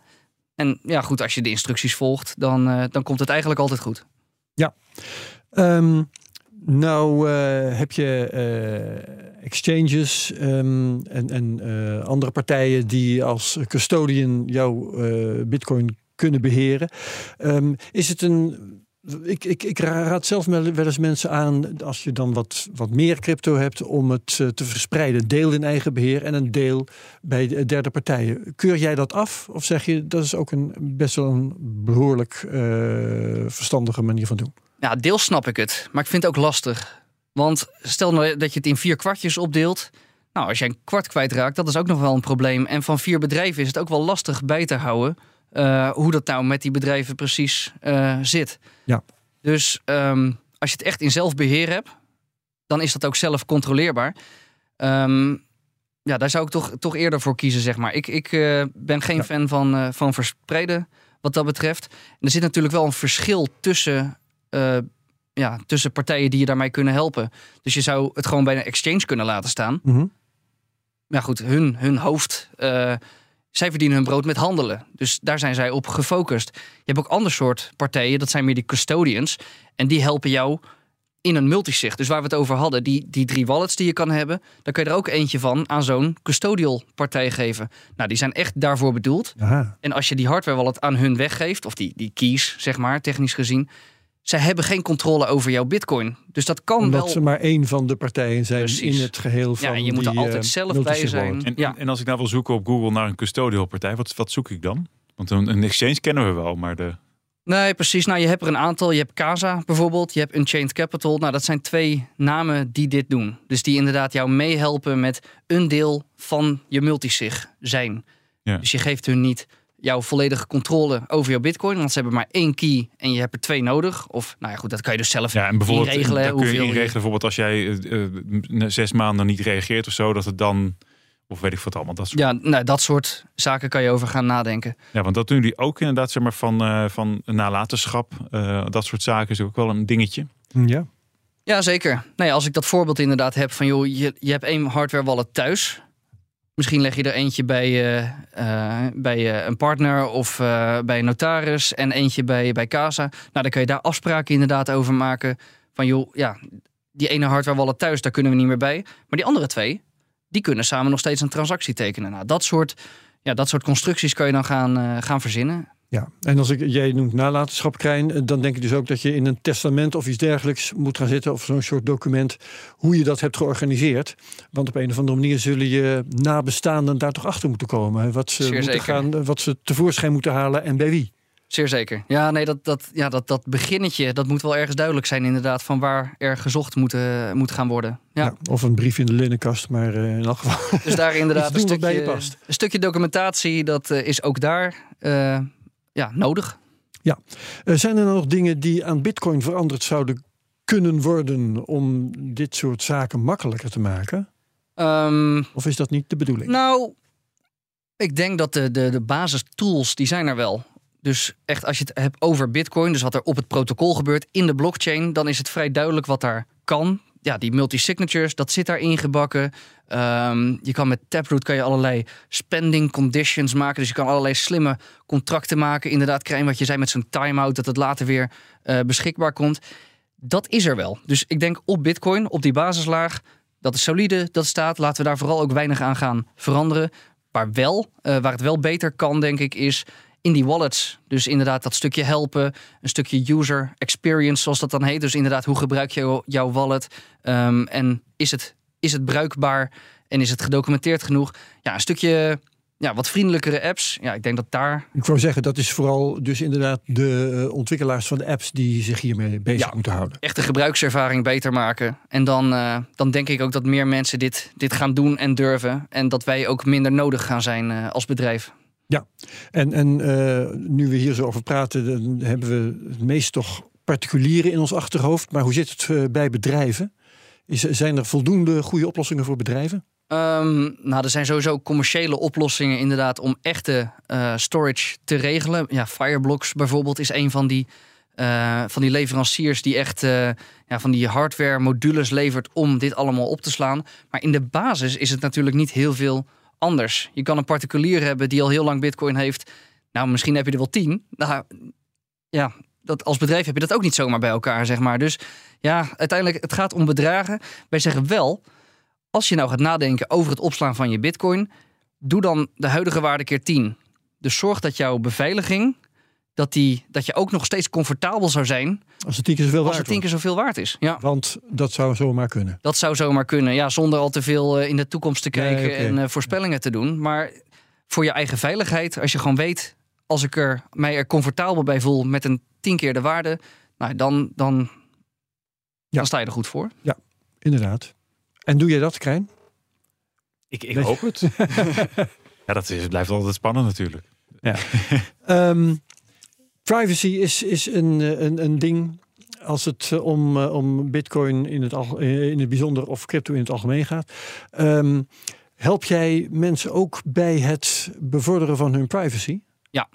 En ja, goed, als je de instructies volgt, dan, eh, dan komt het eigenlijk altijd goed. Ehm, nou eh, heb je eh, exchanges ehm, en, en eh, andere partijen die als custodian jouw eh, bitcoin kunnen beheren. Ehm, is het een... Ik, ik, ik raad zelf wel eens mensen aan, als je dan wat, wat meer crypto hebt, om het eh, te verspreiden. Deel in eigen beheer en een deel bij de derde partijen. Keur jij dat af? Of zeg je, dat is ook een best wel een behoorlijk eh, verstandige manier van doen? Ja, deels snap ik het, maar ik vind het ook lastig. Want stel nou dat je het in vier kwartjes opdeelt. Nou, als je een kwart kwijtraakt, dat is ook nog wel een probleem. En van vier bedrijven is het ook wel lastig bij te houden. Eh, hoe dat nou met die bedrijven precies eh, zit. Ja. Dus ehm, als je het echt in zelfbeheer hebt, dan is dat ook zelf controleerbaar. Ehm, ja, daar zou ik toch, toch eerder voor kiezen, zeg maar. Ik, ik eh, ben geen Ja. fan van, van verspreiden wat dat betreft. En er zit natuurlijk wel een verschil tussen, ja, tussen partijen die je daarmee kunnen helpen. Dus je zou het gewoon bij een exchange kunnen laten staan. Mhm. Maar goed, hun, hun hoofd. Zij verdienen hun brood met handelen. Dus daar zijn zij op gefocust. Je hebt ook ander soort partijen, dat zijn meer die custodians. En die helpen jou in een multisig. Dus waar we het over hadden, die, die drie wallets die je kan hebben, daar kun je er ook eentje van aan zo'n custodial partij geven. Nou, die zijn echt daarvoor bedoeld. Aha. En als je die hardware wallet aan hun weggeeft, of die, die keys, zeg maar, technisch gezien, zij hebben geen controle over jouw bitcoin. Dus dat kan Omdat wel. ze maar één van de partijen zijn Precies. in het geheel van Ja, en je moet er die, altijd eh, zelf bij multisig zijn. En, Ja. en als ik nou wil zoeken op Google naar een custodial partij, wat, wat zoek ik dan? Want een, een exchange kennen we wel, maar de... Nee, precies. Nou, je hebt er een aantal. Je hebt Casa bijvoorbeeld. Je hebt Unchained Capital. Nou, dat zijn twee namen die dit doen. Dus die inderdaad jou meehelpen met een deel van je multisig zijn. Ja. Dus je geeft hun niet jouw volledige controle over jouw bitcoin. Want ze hebben maar één key en je hebt er twee nodig. Of, nou ja, goed, dat kan je dus zelf Ja, en bijvoorbeeld inregelen. dan kun je inregelen, bijvoorbeeld als jij na zes maanden niet reageert of zo, dat het dan Of weet ik wat allemaal. Dat soort... Ja, nou, dat soort zaken kan je over gaan nadenken. Ja, want dat doen jullie ook inderdaad, zeg maar, van, eh, van nalatenschap. Eh, dat soort zaken is ook wel een dingetje. Ja. Ja, zeker. Nou ja, als ik dat voorbeeld inderdaad heb van joh, je, je hebt één hardware wallet thuis. Misschien leg je er eentje bij, eh, eh, bij eh, een partner of bij een notaris en eentje bij, bij Casa. Nou, dan kun je daar afspraken inderdaad over maken. Van joh, ja, die ene hardware wallet thuis, daar kunnen we niet meer bij. Maar die andere twee, die kunnen samen nog steeds een transactie tekenen. Nou, dat soort, ja, dat soort constructies kan je dan gaan, eh, gaan verzinnen. Ja, en als ik, jij noemt nalatenschap, Krijn, eh, dan denk ik dus ook dat je in een testament of iets dergelijks moet gaan zitten, of zo'n soort document, hoe je dat hebt georganiseerd. Want op een of andere manier zullen je nabestaanden daar toch achter moeten komen. Wat ze, Zeer moeten zeker. gaan, wat ze tevoorschijn moeten halen en bij wie. Zeer zeker. Ja, nee, dat, dat, ja, dat, dat beginnetje, dat moet wel ergens duidelijk zijn inderdaad van waar er gezocht moet, eh, moet gaan worden. Ja. Ja, of een brief in de linnenkast, maar eh, in elk geval. Dus daar inderdaad een stukje, past. een stukje documentatie, dat eh, is ook daar ja, nodig. Eh, zijn er nog dingen die aan Bitcoin veranderd zouden kunnen worden om dit soort zaken makkelijker te maken? Ehm, Of is dat niet de bedoeling? nou, ik denk dat de, de, de basistools, die zijn er wel. Dus echt als je het hebt over bitcoin, dus wat er op het protocol gebeurt in de blockchain, dan is het vrij duidelijk wat daar kan. Ja, die multi-signatures, dat zit daar ingebakken. Ehm, je kan met Taproot kan je allerlei spending conditions maken. Dus je kan allerlei slimme contracten maken. Inderdaad, krijgen wat je zei met zo'n timeout, dat het later weer eh, beschikbaar komt. Dat is er wel. Dus ik denk op bitcoin, op die basislaag, dat is solide, dat staat. Laten we daar vooral ook weinig aan gaan veranderen. Waar, wel, eh, waar het wel beter kan, denk ik, is in die wallets. Dus inderdaad dat stukje helpen, een stukje user experience, zoals dat dan heet. Dus inderdaad, hoe gebruik je jouw wallet? Ehm, en is het, is het bruikbaar en is het gedocumenteerd genoeg? Ja, een stukje ja, wat vriendelijkere apps. Ja, ik denk dat daar... Ik wou zeggen, dat is vooral dus inderdaad de eh, ontwikkelaars van de apps die zich hiermee bezig Ja. moeten houden. echt de gebruikservaring beter maken. En dan, eh, dan denk ik ook dat meer mensen dit, dit gaan doen en durven. En dat wij ook minder nodig gaan zijn eh, als bedrijf. En, en eh, nu we hier zo over praten, hebben we het meest toch particulieren in ons achterhoofd. Maar hoe zit het eh, bij bedrijven? Is, zijn er voldoende goede oplossingen voor bedrijven? Ehm, nou, er zijn sowieso commerciële oplossingen inderdaad om echte eh, storage te regelen. Ja, Fireblocks bijvoorbeeld is een van die, van die leveranciers die echt ja, van die hardware modules levert om dit allemaal op te slaan. Maar in de basis is het natuurlijk niet heel veel anders. Je kan een particulier hebben die al heel lang bitcoin heeft. Nou, misschien heb je er wel tien. Nou, ja, dat, als bedrijf heb je dat ook niet zomaar bij elkaar, zeg maar. Dus ja, uiteindelijk, het gaat om bedragen. Wij zeggen wel, als je nou gaat nadenken over het opslaan van je bitcoin, doe dan de huidige waarde keer 10. Dus zorg dat jouw beveiliging, dat, die, dat je ook nog steeds comfortabel zou zijn Als het tien keer zoveel als waard het tien keer zoveel waard is. Ja. Want dat zou zomaar kunnen. dat zou zomaar kunnen. Ja, zonder al te veel eh, in de toekomst te Nee, kijken en eh, voorspellingen te doen. Maar voor je eigen veiligheid, als je gewoon weet, als ik er, mij er comfortabel bij voel met een tien keer de waarde, nou, dan, dan, Ja. dan sta je er goed voor. Inderdaad. En doe jij dat, Krijn? Ik, ik hoop het. ja, dat is, het blijft altijd spannend natuurlijk. Ehm, privacy is, is een, eh, een, een ding als het eh, om, eh, om bitcoin in het, al- in het bijzonder of crypto in het algemeen gaat. Ehm, help jij mensen ook bij het bevorderen van hun privacy? Ja.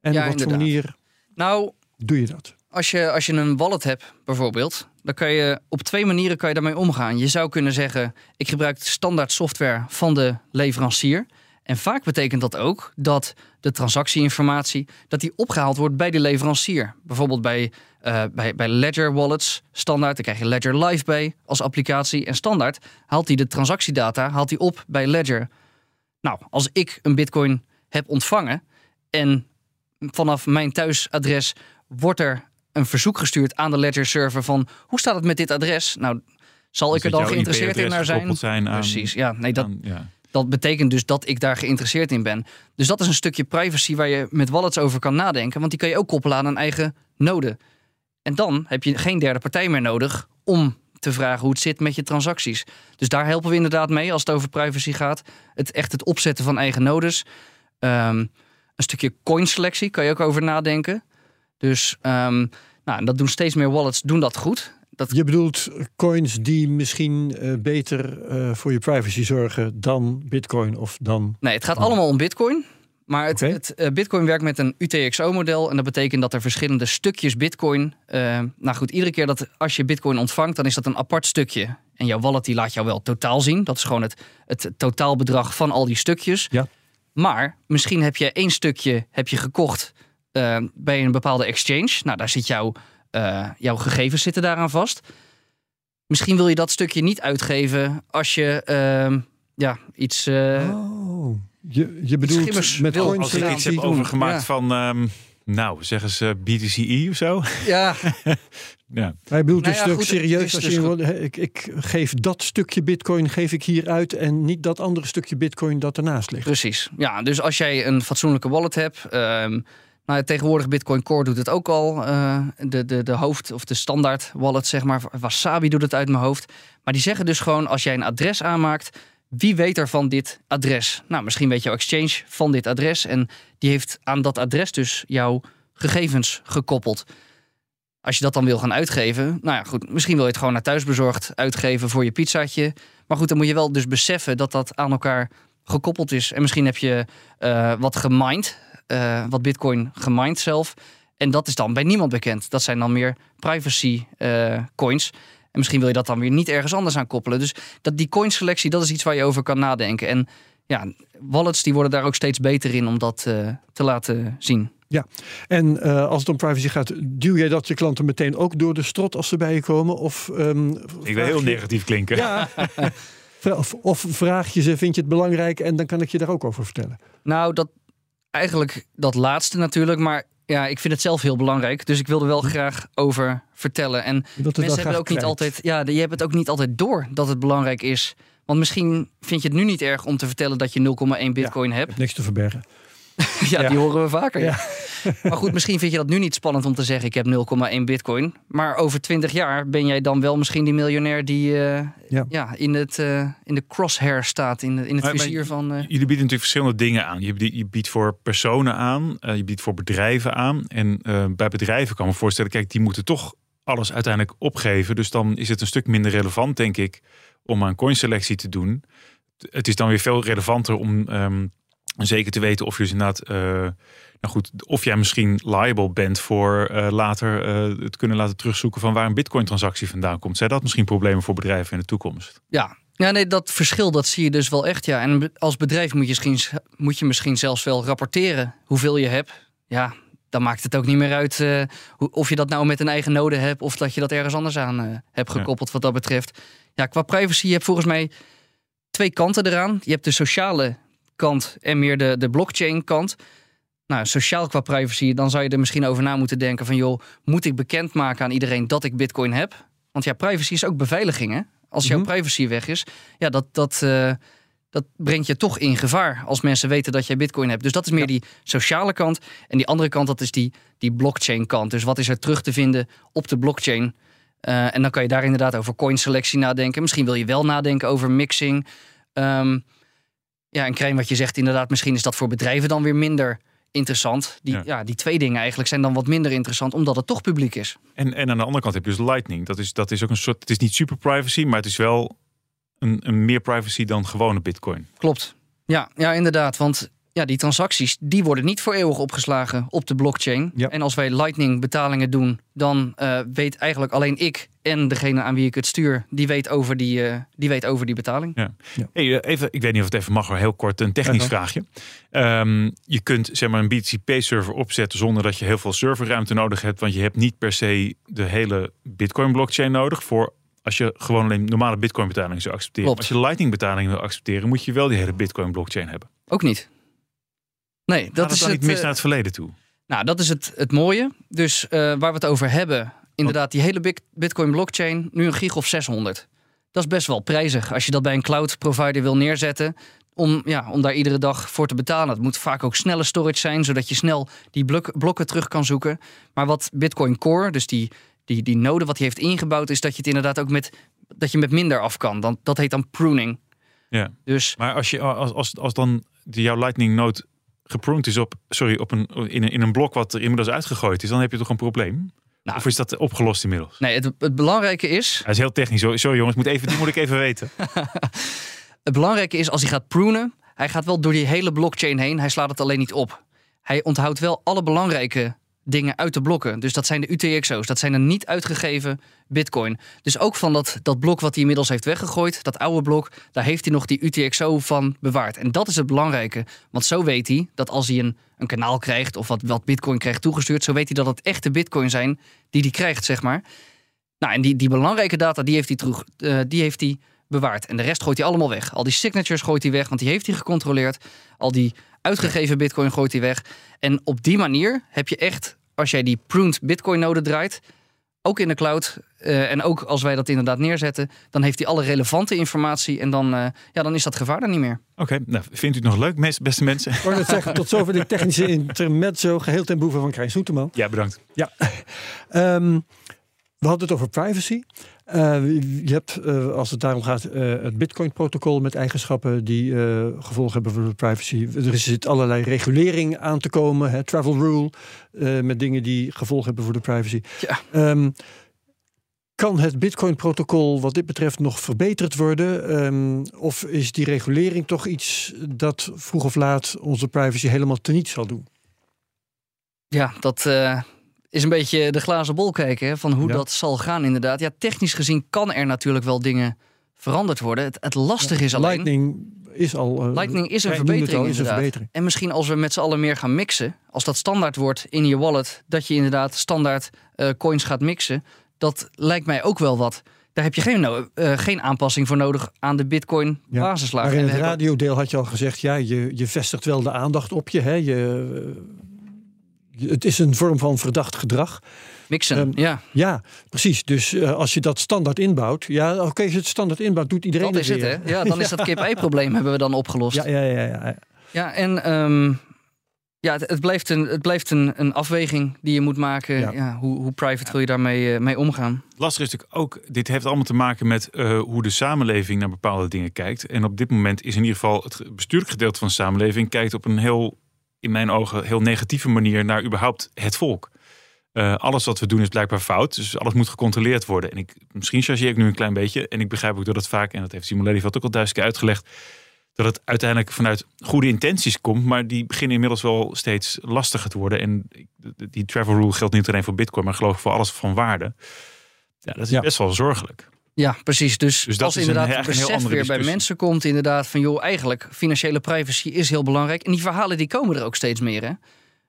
En Ja, op wat voor inderdaad. manier Nou, doe je dat? als je, als je een wallet hebt, bijvoorbeeld, dan kan je op twee manieren kan je daarmee omgaan. Je zou kunnen zeggen: ik gebruik de standaard software van de leverancier. En vaak betekent dat ook dat de transactieinformatie dat die opgehaald wordt bij de leverancier. Bijvoorbeeld bij, eh, bij, bij Ledger Wallets, standaard, daar krijg je Ledger Live bij als applicatie. En standaard haalt hij de transactiedata haalt op bij Ledger. Nou, als ik een bitcoin heb ontvangen en vanaf mijn thuisadres wordt er een verzoek gestuurd aan de Ledger server van hoe staat het met dit adres? Nou, zal ik er dan geïnteresseerd in naar zijn? zijn aan, Precies, ja, nee, dat, aan- ja. Dat betekent dus dat ik daar geïnteresseerd in ben. Dus dat is een stukje privacy waar je met wallets over kan nadenken, want die kan je ook koppelen aan een eigen node. En dan heb je geen derde partij meer nodig om te vragen hoe het zit met je transacties. Dus daar helpen we inderdaad mee als het over privacy gaat. Het echt het opzetten van eigen nodes. Ehm, een stukje coinselectie kan je ook over nadenken. Dus ehm, nou, dat doen steeds meer wallets doen dat goed. Dat Je bedoelt coins die misschien eh, beter eh, voor je privacy zorgen dan Bitcoin of dan. Nee, het gaat allemaal om Bitcoin. Maar het, het, eh, Bitcoin werkt met een UTXO-model. En dat betekent dat er verschillende stukjes Bitcoin. nou goed, iedere keer dat als je Bitcoin ontvangt, dan is dat een apart stukje. En jouw wallet die laat jou wel totaal zien. Dat is gewoon het, het totaalbedrag van al die stukjes. Ja. Maar misschien heb je één stukje heb je gekocht bij een bepaalde exchange. Nou, daar zit jouw, eh, jouw gegevens zitten daaraan vast. Misschien wil je dat stukje niet uitgeven als je ehm, ja, iets. eh, oh, je, je bedoelt schimmers met wil Als ik iets die heb overgemaakt Ja. van, ehm, nou, zeggen ze BTCE of zo. Ja, Ja. Hij bedoelt Nou dus ja, ook serieus. het is Als dus je, goed. ik, ik geef dat stukje bitcoin geef ik hier uit en niet dat andere stukje bitcoin dat ernaast ligt. precies. Ja, dus als jij een fatsoenlijke wallet hebt. ehm, nou, tegenwoordig Bitcoin Core doet het ook al. eh, de, de, de hoofd- of de standaard wallet, zeg maar. Wasabi doet het uit mijn hoofd. Maar die zeggen dus gewoon: als jij een adres aanmaakt. Wie weet er van dit adres? Nou, misschien weet jouw exchange van dit adres. En die heeft aan dat adres dus jouw gegevens gekoppeld. Als je dat dan wil gaan uitgeven, nou ja, goed, misschien wil je het gewoon naar thuisbezorgd uitgeven voor je pizzaatje. Maar goed, dan moet je wel dus beseffen dat dat aan elkaar gekoppeld is. En misschien heb je eh, wat gemined, eh, wat Bitcoin gemined zelf. En dat is dan bij niemand bekend. Dat zijn dan meer privacy eh, coins. En misschien wil je dat dan weer niet ergens anders aan koppelen. Dus dat, die coinselectie, dat is iets waar je over kan nadenken. En ja, wallets die worden daar ook steeds beter in om dat eh, te laten zien. En eh, als het om privacy gaat, duw jij dat je klanten meteen ook door de strot als ze bij je komen? Of, ehm, Ik wil heel je- negatief klinken. Ja. of, of vraag je ze, vind je het belangrijk en dan kan ik je daar ook over vertellen. Nou, dat eigenlijk dat laatste natuurlijk. Maar ja, ik vind het zelf heel belangrijk. Dus ik wil er wel graag over vertellen. En mensen hebben ook niet altijd. Ja, je hebt het ook niet altijd door dat het belangrijk is. Want misschien vind je het nu niet erg om te vertellen dat je 0,1 bitcoin hebt niks te verbergen. Ja, Ja. die horen we vaker. Ja. maar goed, misschien vind je dat nu niet spannend om te zeggen: ik heb 0,1 bitcoin. Maar over 20 jaar ben jij dan wel misschien die miljonair die eh, Ja. ja. in, het, eh, in de crosshair staat, in, de, in het Maar- maar vizier van. eh, Jullie bieden natuurlijk verschillende dingen aan. Je biedt, je biedt voor personen aan, eh, je biedt voor bedrijven aan. En eh, bij bedrijven kan ik me voorstellen, kijk, die moeten toch alles uiteindelijk opgeven. Dus dan is het een stuk minder relevant, denk ik, om aan coinselectie te doen. Het is dan weer veel relevanter om ehm, zeker te weten of je dus inderdaad, eh, nou goed, of jij misschien liable bent voor eh, later eh, het kunnen laten terugzoeken van waar een bitcoin-transactie vandaan komt. Zijn dat misschien problemen voor bedrijven in de toekomst? Ja. ja, nee, dat verschil dat zie je dus wel echt. Ja. En als bedrijf moet je, misschien, moet je misschien zelfs wel rapporteren hoeveel je hebt. Ja, dan maakt het ook niet meer uit of je dat nou met een eigen node hebt of dat je dat ergens anders aan hebt gekoppeld wat dat betreft. Ja, qua privacy je hebt volgens mij twee kanten eraan. Je hebt de sociale kant en meer de, de blockchain kant. Nou, sociaal qua privacy, dan zou je er misschien over na moeten denken van joh, moet ik bekendmaken aan iedereen dat ik bitcoin heb? Want ja, privacy is ook beveiliging hè? Als jouw Mhm. privacy weg is, ja, dat, dat, eh, dat brengt je toch in gevaar als mensen weten dat jij bitcoin hebt. Dus dat is meer Ja. die sociale kant. En die andere kant, dat is die, die blockchain kant. Dus wat is er terug te vinden op de blockchain? Eh, en dan kan je daar inderdaad over coinselectie nadenken. Misschien wil je wel nadenken over mixing. Ehm, ja, en Krijn, wat je zegt, inderdaad, misschien is dat voor bedrijven dan weer minder interessant. Die, Ja. ja. die twee dingen eigenlijk zijn dan wat minder interessant, omdat het toch publiek is. En, en aan de andere kant heb je dus Lightning. Dat is, dat is ook een soort. Het is niet super privacy, maar het is wel een, een meer privacy dan gewone Bitcoin. Klopt. Ja, ja, inderdaad. Want ja, die transacties die worden niet voor eeuwig opgeslagen op de blockchain. Ja. En als wij Lightning betalingen doen, dan eh, weet eigenlijk alleen ik en degene aan wie ik het stuur, die weet over die, eh, die, weet over die betaling. Hey, eh, even, ik weet niet of het even mag, maar heel kort een technisch Ja, vraagje. Ehm, je kunt zeg maar een BTC-server opzetten zonder dat je heel veel serverruimte nodig hebt, want je hebt niet per se de hele Bitcoin-blockchain nodig voor als je gewoon alleen normale Bitcoin-betalingen zou accepteren. Klopt. Als je Lightning-betalingen wil accepteren, moet je wel die hele Bitcoin-blockchain hebben. Ook niet. Nee, dat is het. niet mis eh, naar het verleden toe. Nou, dat is het, het mooie. Dus eh, waar we het over hebben, inderdaad, die hele bit- Bitcoin blockchain, nu een gig of 600. Dat is best wel prijzig als je dat bij een cloud provider wil neerzetten. Om, ja, om daar iedere dag voor te betalen. Het moet vaak ook snelle storage zijn, zodat je snel die blok- blokken terug kan zoeken. Maar wat Bitcoin Core, dus die, die, die node wat hij heeft ingebouwd, is dat je het inderdaad ook met, dat je met minder af kan. Dan, dat heet dan pruning. Ja. Dus Maar als, je, als, als, als dan die, jouw Lightning node gepruned is op, sorry, op een, in, een, in een blok wat er inmiddels uitgegooid is, dan heb je toch een probleem? Nou. Of is dat opgelost inmiddels? Nee, het, het belangrijke is, Hij is heel technisch. Sorry sorry, jongens, moet even, die moet ik even weten. het belangrijke is als hij gaat prunen, hij gaat wel door die hele blockchain heen. Hij slaat het alleen niet op. Hij onthoudt wel alle belangrijke dingen uit de blokken. Dus dat zijn de UTXO's. Dat zijn de niet uitgegeven bitcoin. Dus ook van dat, dat blok wat hij inmiddels heeft weggegooid, dat oude blok, daar heeft hij nog die UTXO van bewaard. En dat is het belangrijke. Want zo weet hij dat als hij een, een kanaal krijgt of wat, wat bitcoin krijgt toegestuurd, zo weet hij dat het echte bitcoin zijn die hij krijgt, zeg maar. Nou, en die, die belangrijke data, die heeft hij, terug, eh, die heeft hij bewaard. En de rest gooit hij allemaal weg. Al die signatures gooit hij weg, want die heeft hij gecontroleerd. Al die uitgegeven bitcoin gooit hij weg. En op die manier heb je echt, als jij die pruned bitcoin node draait, ook in de cloud, eh, en ook als wij dat inderdaad neerzetten, dan heeft hij alle relevante informatie en dan, eh, ja, dan is dat gevaar er niet meer. Oké, nou, vindt u het nog leuk, beste mensen? Ik net zeggen, tot zover de technische intermezzo, geheel ten behoeve van Krijn Soeterman. Ja, bedankt. Ja. Ehm, we hadden het over privacy. Eh, je hebt, eh, als het daarom gaat, eh, het Bitcoin-protocol met eigenschappen die gevolgen hebben voor de privacy. Er zit allerlei regulering aan te komen, hè, travel rule, met dingen die gevolgen hebben voor de privacy. Ja. Ehm, kan het Bitcoin-protocol wat dit betreft nog verbeterd worden? Ehm, of is die regulering toch iets dat vroeg of laat onze privacy helemaal teniet zal doen? Ja, dat is een beetje de glazen bol kijken hè, van hoe Ja. dat zal gaan inderdaad. Ja, technisch gezien kan er natuurlijk wel dingen veranderd worden. Het, het lastige is alleen... Lightning is al. eh, Lightning is een verbetering al, is een inderdaad. verbetering. En misschien als we met z'n allen meer gaan mixen, als dat standaard wordt in je wallet, dat je inderdaad standaard eh, coins gaat mixen, dat lijkt mij ook wel wat. Daar heb je geen, no- eh, geen aanpassing voor nodig aan de Bitcoin Ja, basislaag. Maar in het radiodeel had je al gezegd, ja, je, je vestigt wel de aandacht op je. Hè? je- het is een vorm van verdacht gedrag. Mixen, Ehm, ja, Ja, precies. Dus eh, als je dat standaard inbouwt, ja, oké, als je het standaard inbouwt, doet iedereen dat is het weer. hè. Ja, dan is dat kip-ei-probleem hebben we dan opgelost. Ja, ja, ja, ja. Ja, en ehm, ja, het, het blijft, een, het blijft een, een afweging die je moet maken. Ja. Ja. hoe, hoe private wil je daarmee eh, mee omgaan? Lastig is natuurlijk ook, dit heeft allemaal te maken met eh, hoe de samenleving naar bepaalde dingen kijkt. En op dit moment is in ieder geval het bestuurlijk gedeelte van de samenleving kijkt op een heel, in mijn ogen, heel negatieve manier naar überhaupt het volk. Eh, alles wat we doen is blijkbaar fout, dus alles moet gecontroleerd worden. En ik, misschien chargeer ik nu een klein beetje. En ik begrijp ook dat het vaak, en dat heeft Simon Lelyveld ook al duizend keer uitgelegd, dat het uiteindelijk vanuit goede intenties komt, maar die beginnen inmiddels wel steeds lastiger te worden. En die travel rule geldt niet alleen voor Bitcoin, maar geloof ik voor alles van waarde. Ja, dat is Ja. best wel zorgelijk. Ja, precies. Dus, Dus dat als een- inderdaad het een heel besef andere weer bij mensen komt, inderdaad, van joh, eigenlijk financiële privacy is heel belangrijk. En die verhalen die komen er ook steeds meer. Hè?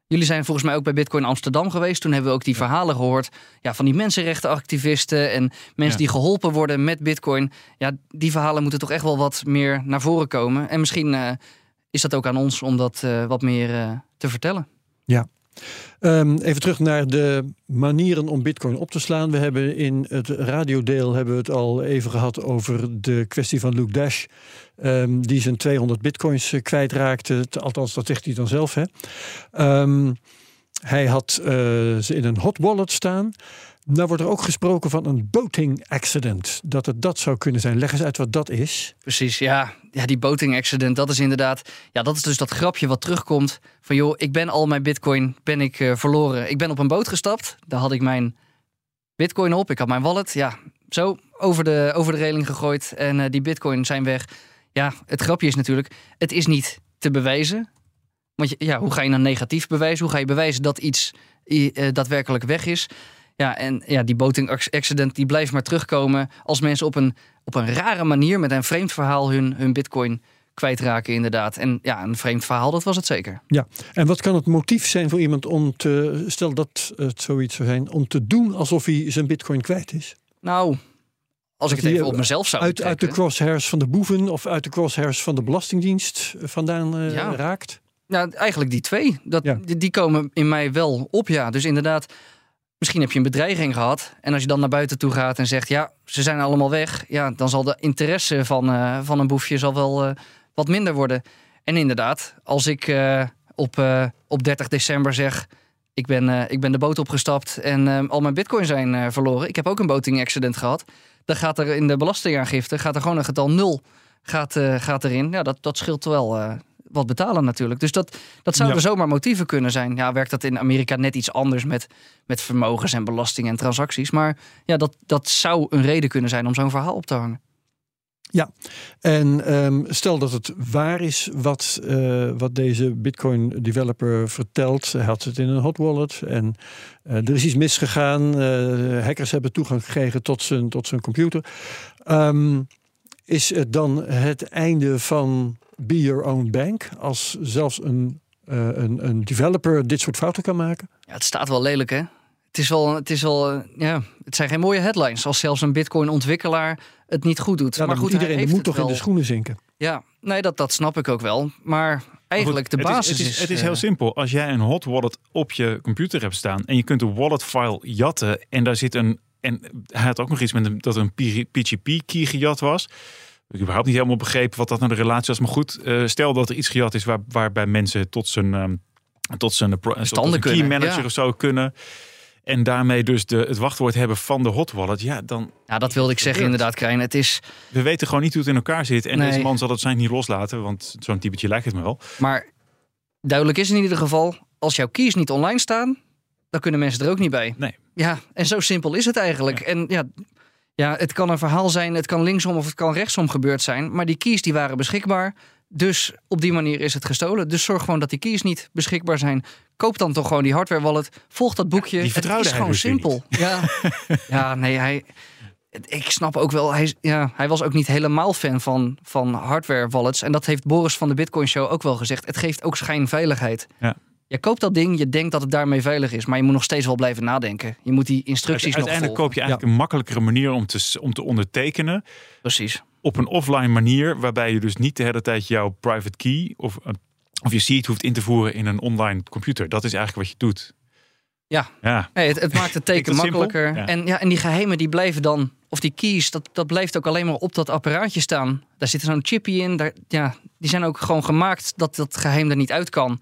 Jullie zijn volgens mij ook bij Bitcoin Amsterdam geweest. Toen hebben we ook die verhalen gehoord ja, van die mensenrechtenactivisten en mensen Ja. die geholpen worden met Bitcoin. Ja, die verhalen moeten toch echt wel wat meer naar voren komen. En misschien eh, is dat ook aan ons om dat eh, wat meer eh, te vertellen. Ehm, even terug naar de manieren om bitcoin op te slaan. We hebben in het radiodeel hebben we het al even gehad over de kwestie van Luke Dash. ehm, die zijn 200 bitcoins eh, kwijtraakte. Althans, dat zegt hij dan zelf. Hè. Ehm, hij had eh, ze in een hot wallet staan. Nou wordt er ook gesproken van een boating accident. Dat het dat zou kunnen zijn. Leg eens uit wat dat is. Precies, ja. ja. Die boating accident, dat is inderdaad... Ja, dat is dus dat grapje wat terugkomt. Van joh, ik ben al mijn bitcoin ben ik, eh, verloren. Ik ben op een boot gestapt. Daar had ik mijn bitcoin op. Ik had mijn wallet. Ja, zo over de, over de reling gegooid. En eh, die bitcoin zijn weg. Ja, het grapje is natuurlijk... Het is niet te bewijzen. Want ja, hoe ga je dan negatief bewijzen? Hoe ga je bewijzen dat iets eh, daadwerkelijk weg is? Ja, en ja, die boating accident die blijft maar terugkomen als mensen op een, op een rare manier met een vreemd verhaal hun, hun bitcoin kwijtraken inderdaad. En ja, een vreemd verhaal, dat was het zeker. Ja, en wat kan het motief zijn voor iemand om te, stel dat het zoiets zou zijn, om te doen alsof hij zijn bitcoin kwijt is? Nou, als ik het even op mezelf zou Uit, uit de crosshairs van de boeven of uit de crosshairs van de Belastingdienst vandaan eh, Ja. raakt? Nou, eigenlijk die twee. Dat, Ja. die, die komen in mij wel op, ja. Dus inderdaad, misschien heb je een bedreiging gehad. En als je dan naar buiten toe gaat en zegt, ja, ze zijn allemaal weg. Ja, dan zal de interesse van, eh, van een boefje zal wel eh, wat minder worden. En inderdaad, als ik eh, op, op 30 december zeg... Ik ben, ik ben de boot opgestapt en al mijn bitcoin zijn verloren. Ik heb ook een boating accident gehad. Dan gaat er in de belastingaangifte gaat er gewoon een getal nul gaat, gaat erin. Ja, dat, dat scheelt wel. Wat betalen natuurlijk. Dus dat, dat zouden Ja. zomaar motieven kunnen zijn. Ja, werkt dat in Amerika net iets anders met, met vermogens en belastingen en transacties. Maar ja, dat, dat zou een reden kunnen zijn om zo'n verhaal op te hangen. En ehm, stel dat het waar is wat, eh, wat deze Bitcoin developer vertelt. Hij had het in een hot wallet en eh, er is iets misgegaan. Eh, hackers hebben toegang gekregen tot zijn, tot zijn computer. Ehm, is het dan het einde van Be Your Own Bank? Als zelfs een, eh, een, een developer dit soort fouten kan maken? Ja, het staat wel lelijk, hè? Het is wel, het is wel, eh, ja, het zijn geen mooie headlines als zelfs een Bitcoin-ontwikkelaar het niet goed doet. Ja, maar goed, moet iedereen het toch in de schoenen zinken. Ja, nee, dat, dat snap ik ook wel. Maar eigenlijk de het is- basis het is... is, het is eh, heel simpel. Als jij een hot wallet op je computer hebt staan en je kunt de wallet file jatten en daar zit een en hij had ook nog iets met een, dat een PGP key gejat was. Ik heb überhaupt niet helemaal begrepen wat dat nou de relatie was. Maar goed, eh, stel dat er iets gejat is waar, waarbij mensen tot zijn, ehm, tot zijn, tot key manager ja. of zo kunnen. En daarmee dus de, het wachtwoord hebben van de hot wallet. Ja, dan Ja, dat wilde ik zeggen inderdaad, Krijn. Het is... we weten gewoon niet hoe het in elkaar zit. En Nee. deze man zal het zijn niet loslaten, want zo'n typetje lijkt het me wel. Maar duidelijk is in ieder geval, als jouw keys niet online staan, dan kunnen mensen er ook niet bij. Nee. Ja, en zo simpel is het eigenlijk. En ja, ja, het kan een verhaal zijn, het kan linksom of het kan rechtsom gebeurd zijn. Maar die keys die waren beschikbaar. Dus op die manier is het gestolen. Dus zorg gewoon dat die keys niet beschikbaar zijn. Koop dan toch gewoon die hardware wallet. Volg dat boekje. die het is gewoon dus simpel. Ja. ja, nee, hij. Ik snap ook wel, hij, ja, hij was ook niet helemaal fan van, van hardware wallets. En dat heeft Boris van de Bitcoin Show ook wel gezegd. Het geeft ook schijnveiligheid. Ja. Je koopt dat ding, je denkt dat het daarmee veilig is. Maar je moet nog steeds wel blijven nadenken. Je moet die instructies nog Uiteindelijk koop je eigenlijk een makkelijkere manier om te, om te ondertekenen. Precies. op een offline manier, waarbij je dus niet de hele tijd jouw private key of, eh, of je seed hoeft in te voeren in een online computer. Dat is eigenlijk wat je doet. Ja. Ja. Nee, het, het maakt het teken makkelijker. Ja. En, ja, en die geheimen die blijven dan, of die keys, dat, dat blijft ook alleen maar op dat apparaatje staan. Daar zit zo'n chipje in. Daar, ja, die zijn ook gewoon gemaakt dat dat geheim er niet uit kan.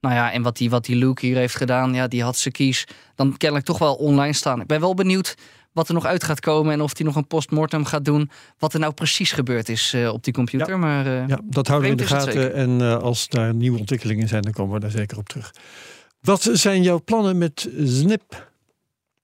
Nou ja, en wat die, wat die Luke hier heeft gedaan, ja, die had zijn keys dan kennelijk toch wel online staan. Ik ben wel benieuwd wat er nog uit gaat komen en of hij nog een postmortem gaat doen. Wat er nou precies gebeurd is eh, op die computer. Maar eh, Ja, dat houden we in de gaten. En eh, als daar nieuwe ontwikkelingen zijn, dan komen we daar zeker op terug. Wat zijn jouw plannen met Snip?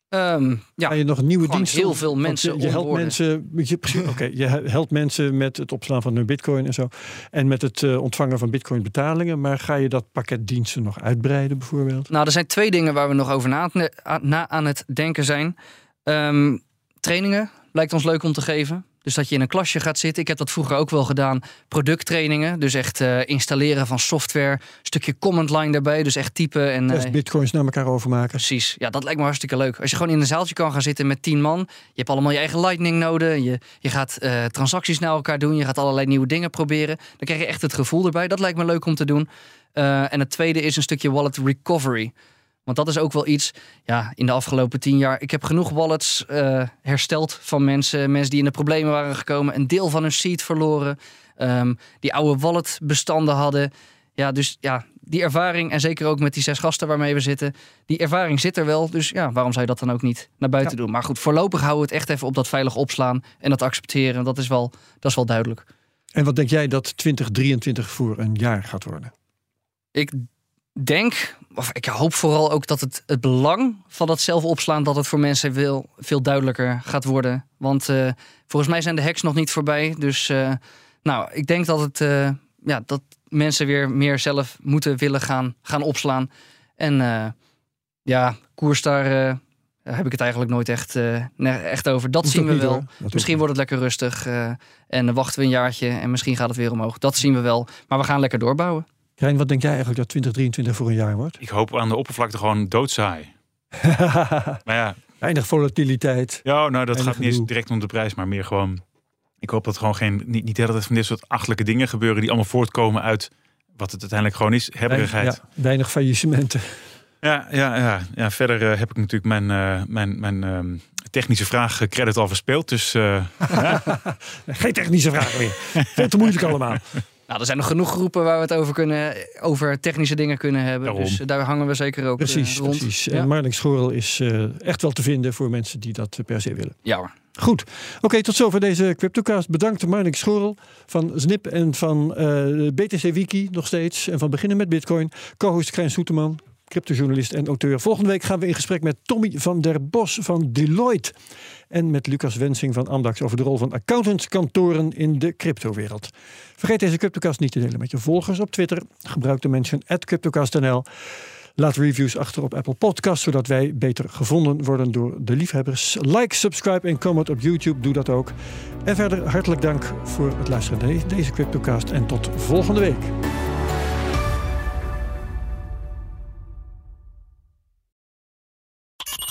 Ehm, ja, Ga je nog nieuwe diensten? heel veel mensen Je, je helpt mensen. Je, je helpt mensen met het opslaan van hun Bitcoin en zo. En met het eh, ontvangen van Bitcoin betalingen. Maar ga je dat pakket diensten nog uitbreiden, bijvoorbeeld? Nou, er zijn twee dingen waar we nog over na, na aan het denken zijn. Ehm, trainingen lijkt ons leuk om te geven. Dus dat je in een klasje gaat zitten. Ik heb dat vroeger ook wel gedaan. Producttrainingen. Dus echt eh, installeren van software. Een stukje command line daarbij. Dus echt typen. En, eh, Bitcoins naar elkaar overmaken. Precies. Ja, dat lijkt me hartstikke leuk. Als je gewoon in een zaaltje kan gaan zitten met tien man. Je hebt allemaal je eigen lightning noden. Je, je gaat eh, transacties naar elkaar doen. Je gaat allerlei nieuwe dingen proberen. Dan krijg je echt het gevoel erbij. Dat lijkt me leuk om te doen. En het tweede is een stukje wallet recovery. Want dat is ook wel iets, ja, in de afgelopen tien jaar. Ik heb genoeg wallets eh, hersteld van mensen. Mensen die in de problemen waren gekomen. Een deel van hun seed verloren. ehm, die oude walletbestanden hadden. Ja, dus ja, die ervaring. En zeker ook met die zes gasten waarmee we zitten. Die ervaring zit er wel. Dus ja, waarom zou je dat dan ook niet naar buiten doen? Maar goed, voorlopig houden we het echt even op dat veilig opslaan. En dat accepteren. Dat is wel, dat is wel duidelijk. En wat denk jij dat 2023 voor een jaar gaat worden? Ik denk, of ik hoop vooral ook dat het, het belang van dat zelf opslaan, dat het voor mensen veel, veel duidelijker gaat worden. Want eh, volgens mij zijn de hacks nog niet voorbij. Dus eh, nou, ik denk dat het eh, ja, dat mensen weer meer zelf moeten willen gaan, gaan opslaan. En ja, koers daar. heb ik het eigenlijk nooit echt, echt over. Dat zien we wel. hoor. Misschien wordt het lekker rustig en dan wachten we een jaartje en misschien gaat het weer omhoog. Dat zien we wel. Maar we gaan lekker doorbouwen. Rijn, wat denk jij eigenlijk dat 2023 voor een jaar wordt? Ik hoop aan de oppervlakte gewoon doodsaai. Maar ja, Weinig volatiliteit. ja nou, dat Weinig gaat niet eens direct om de prijs, maar meer gewoon... Ik hoop dat gewoon geen, niet, niet de hele tijd van dit soort achtelijke dingen gebeuren... die allemaal voortkomen uit wat het uiteindelijk gewoon is. Hebberigheid. Ja, weinig faillissementen. Ja, ja, ja, ja. verder eh, heb ik natuurlijk mijn, eh, mijn, mijn ehm, technische vraag eh, credit al verspeeld. Dus Geen technische vragen meer. Veel te moeilijk allemaal. Nou, er zijn nog genoeg groepen waar we het over, kunnen, over technische dingen kunnen hebben. Daarom. Dus eh, daar hangen we zeker ook Precies, eh, rond. precies. Ja. En Marnix Schorel is eh, echt wel te vinden voor mensen die dat per se willen. ja hoor. Goed. Oké, tot zover deze CryptoCast. Bedankt Marnik Schorel van Snip en van uh, BTC Wiki nog steeds. En van Beginnen met Bitcoin. Co-host Krijn Soeterman, cryptojournalist en auteur. Volgende week gaan we in gesprek met Tommy van der Bos van Deloitte. En met Lucas Wensing van Amdax over de rol van accountantskantoren in de cryptowereld. Vergeet deze CryptoCast niet te delen met je volgers op Twitter. Gebruik de mention CryptoCastNL. Laat reviews achter op Apple Podcasts, zodat wij beter gevonden worden door de liefhebbers. Like, subscribe en comment op YouTube, doe dat ook. En verder hartelijk dank voor het luisteren naar deze CryptoCast en tot volgende week.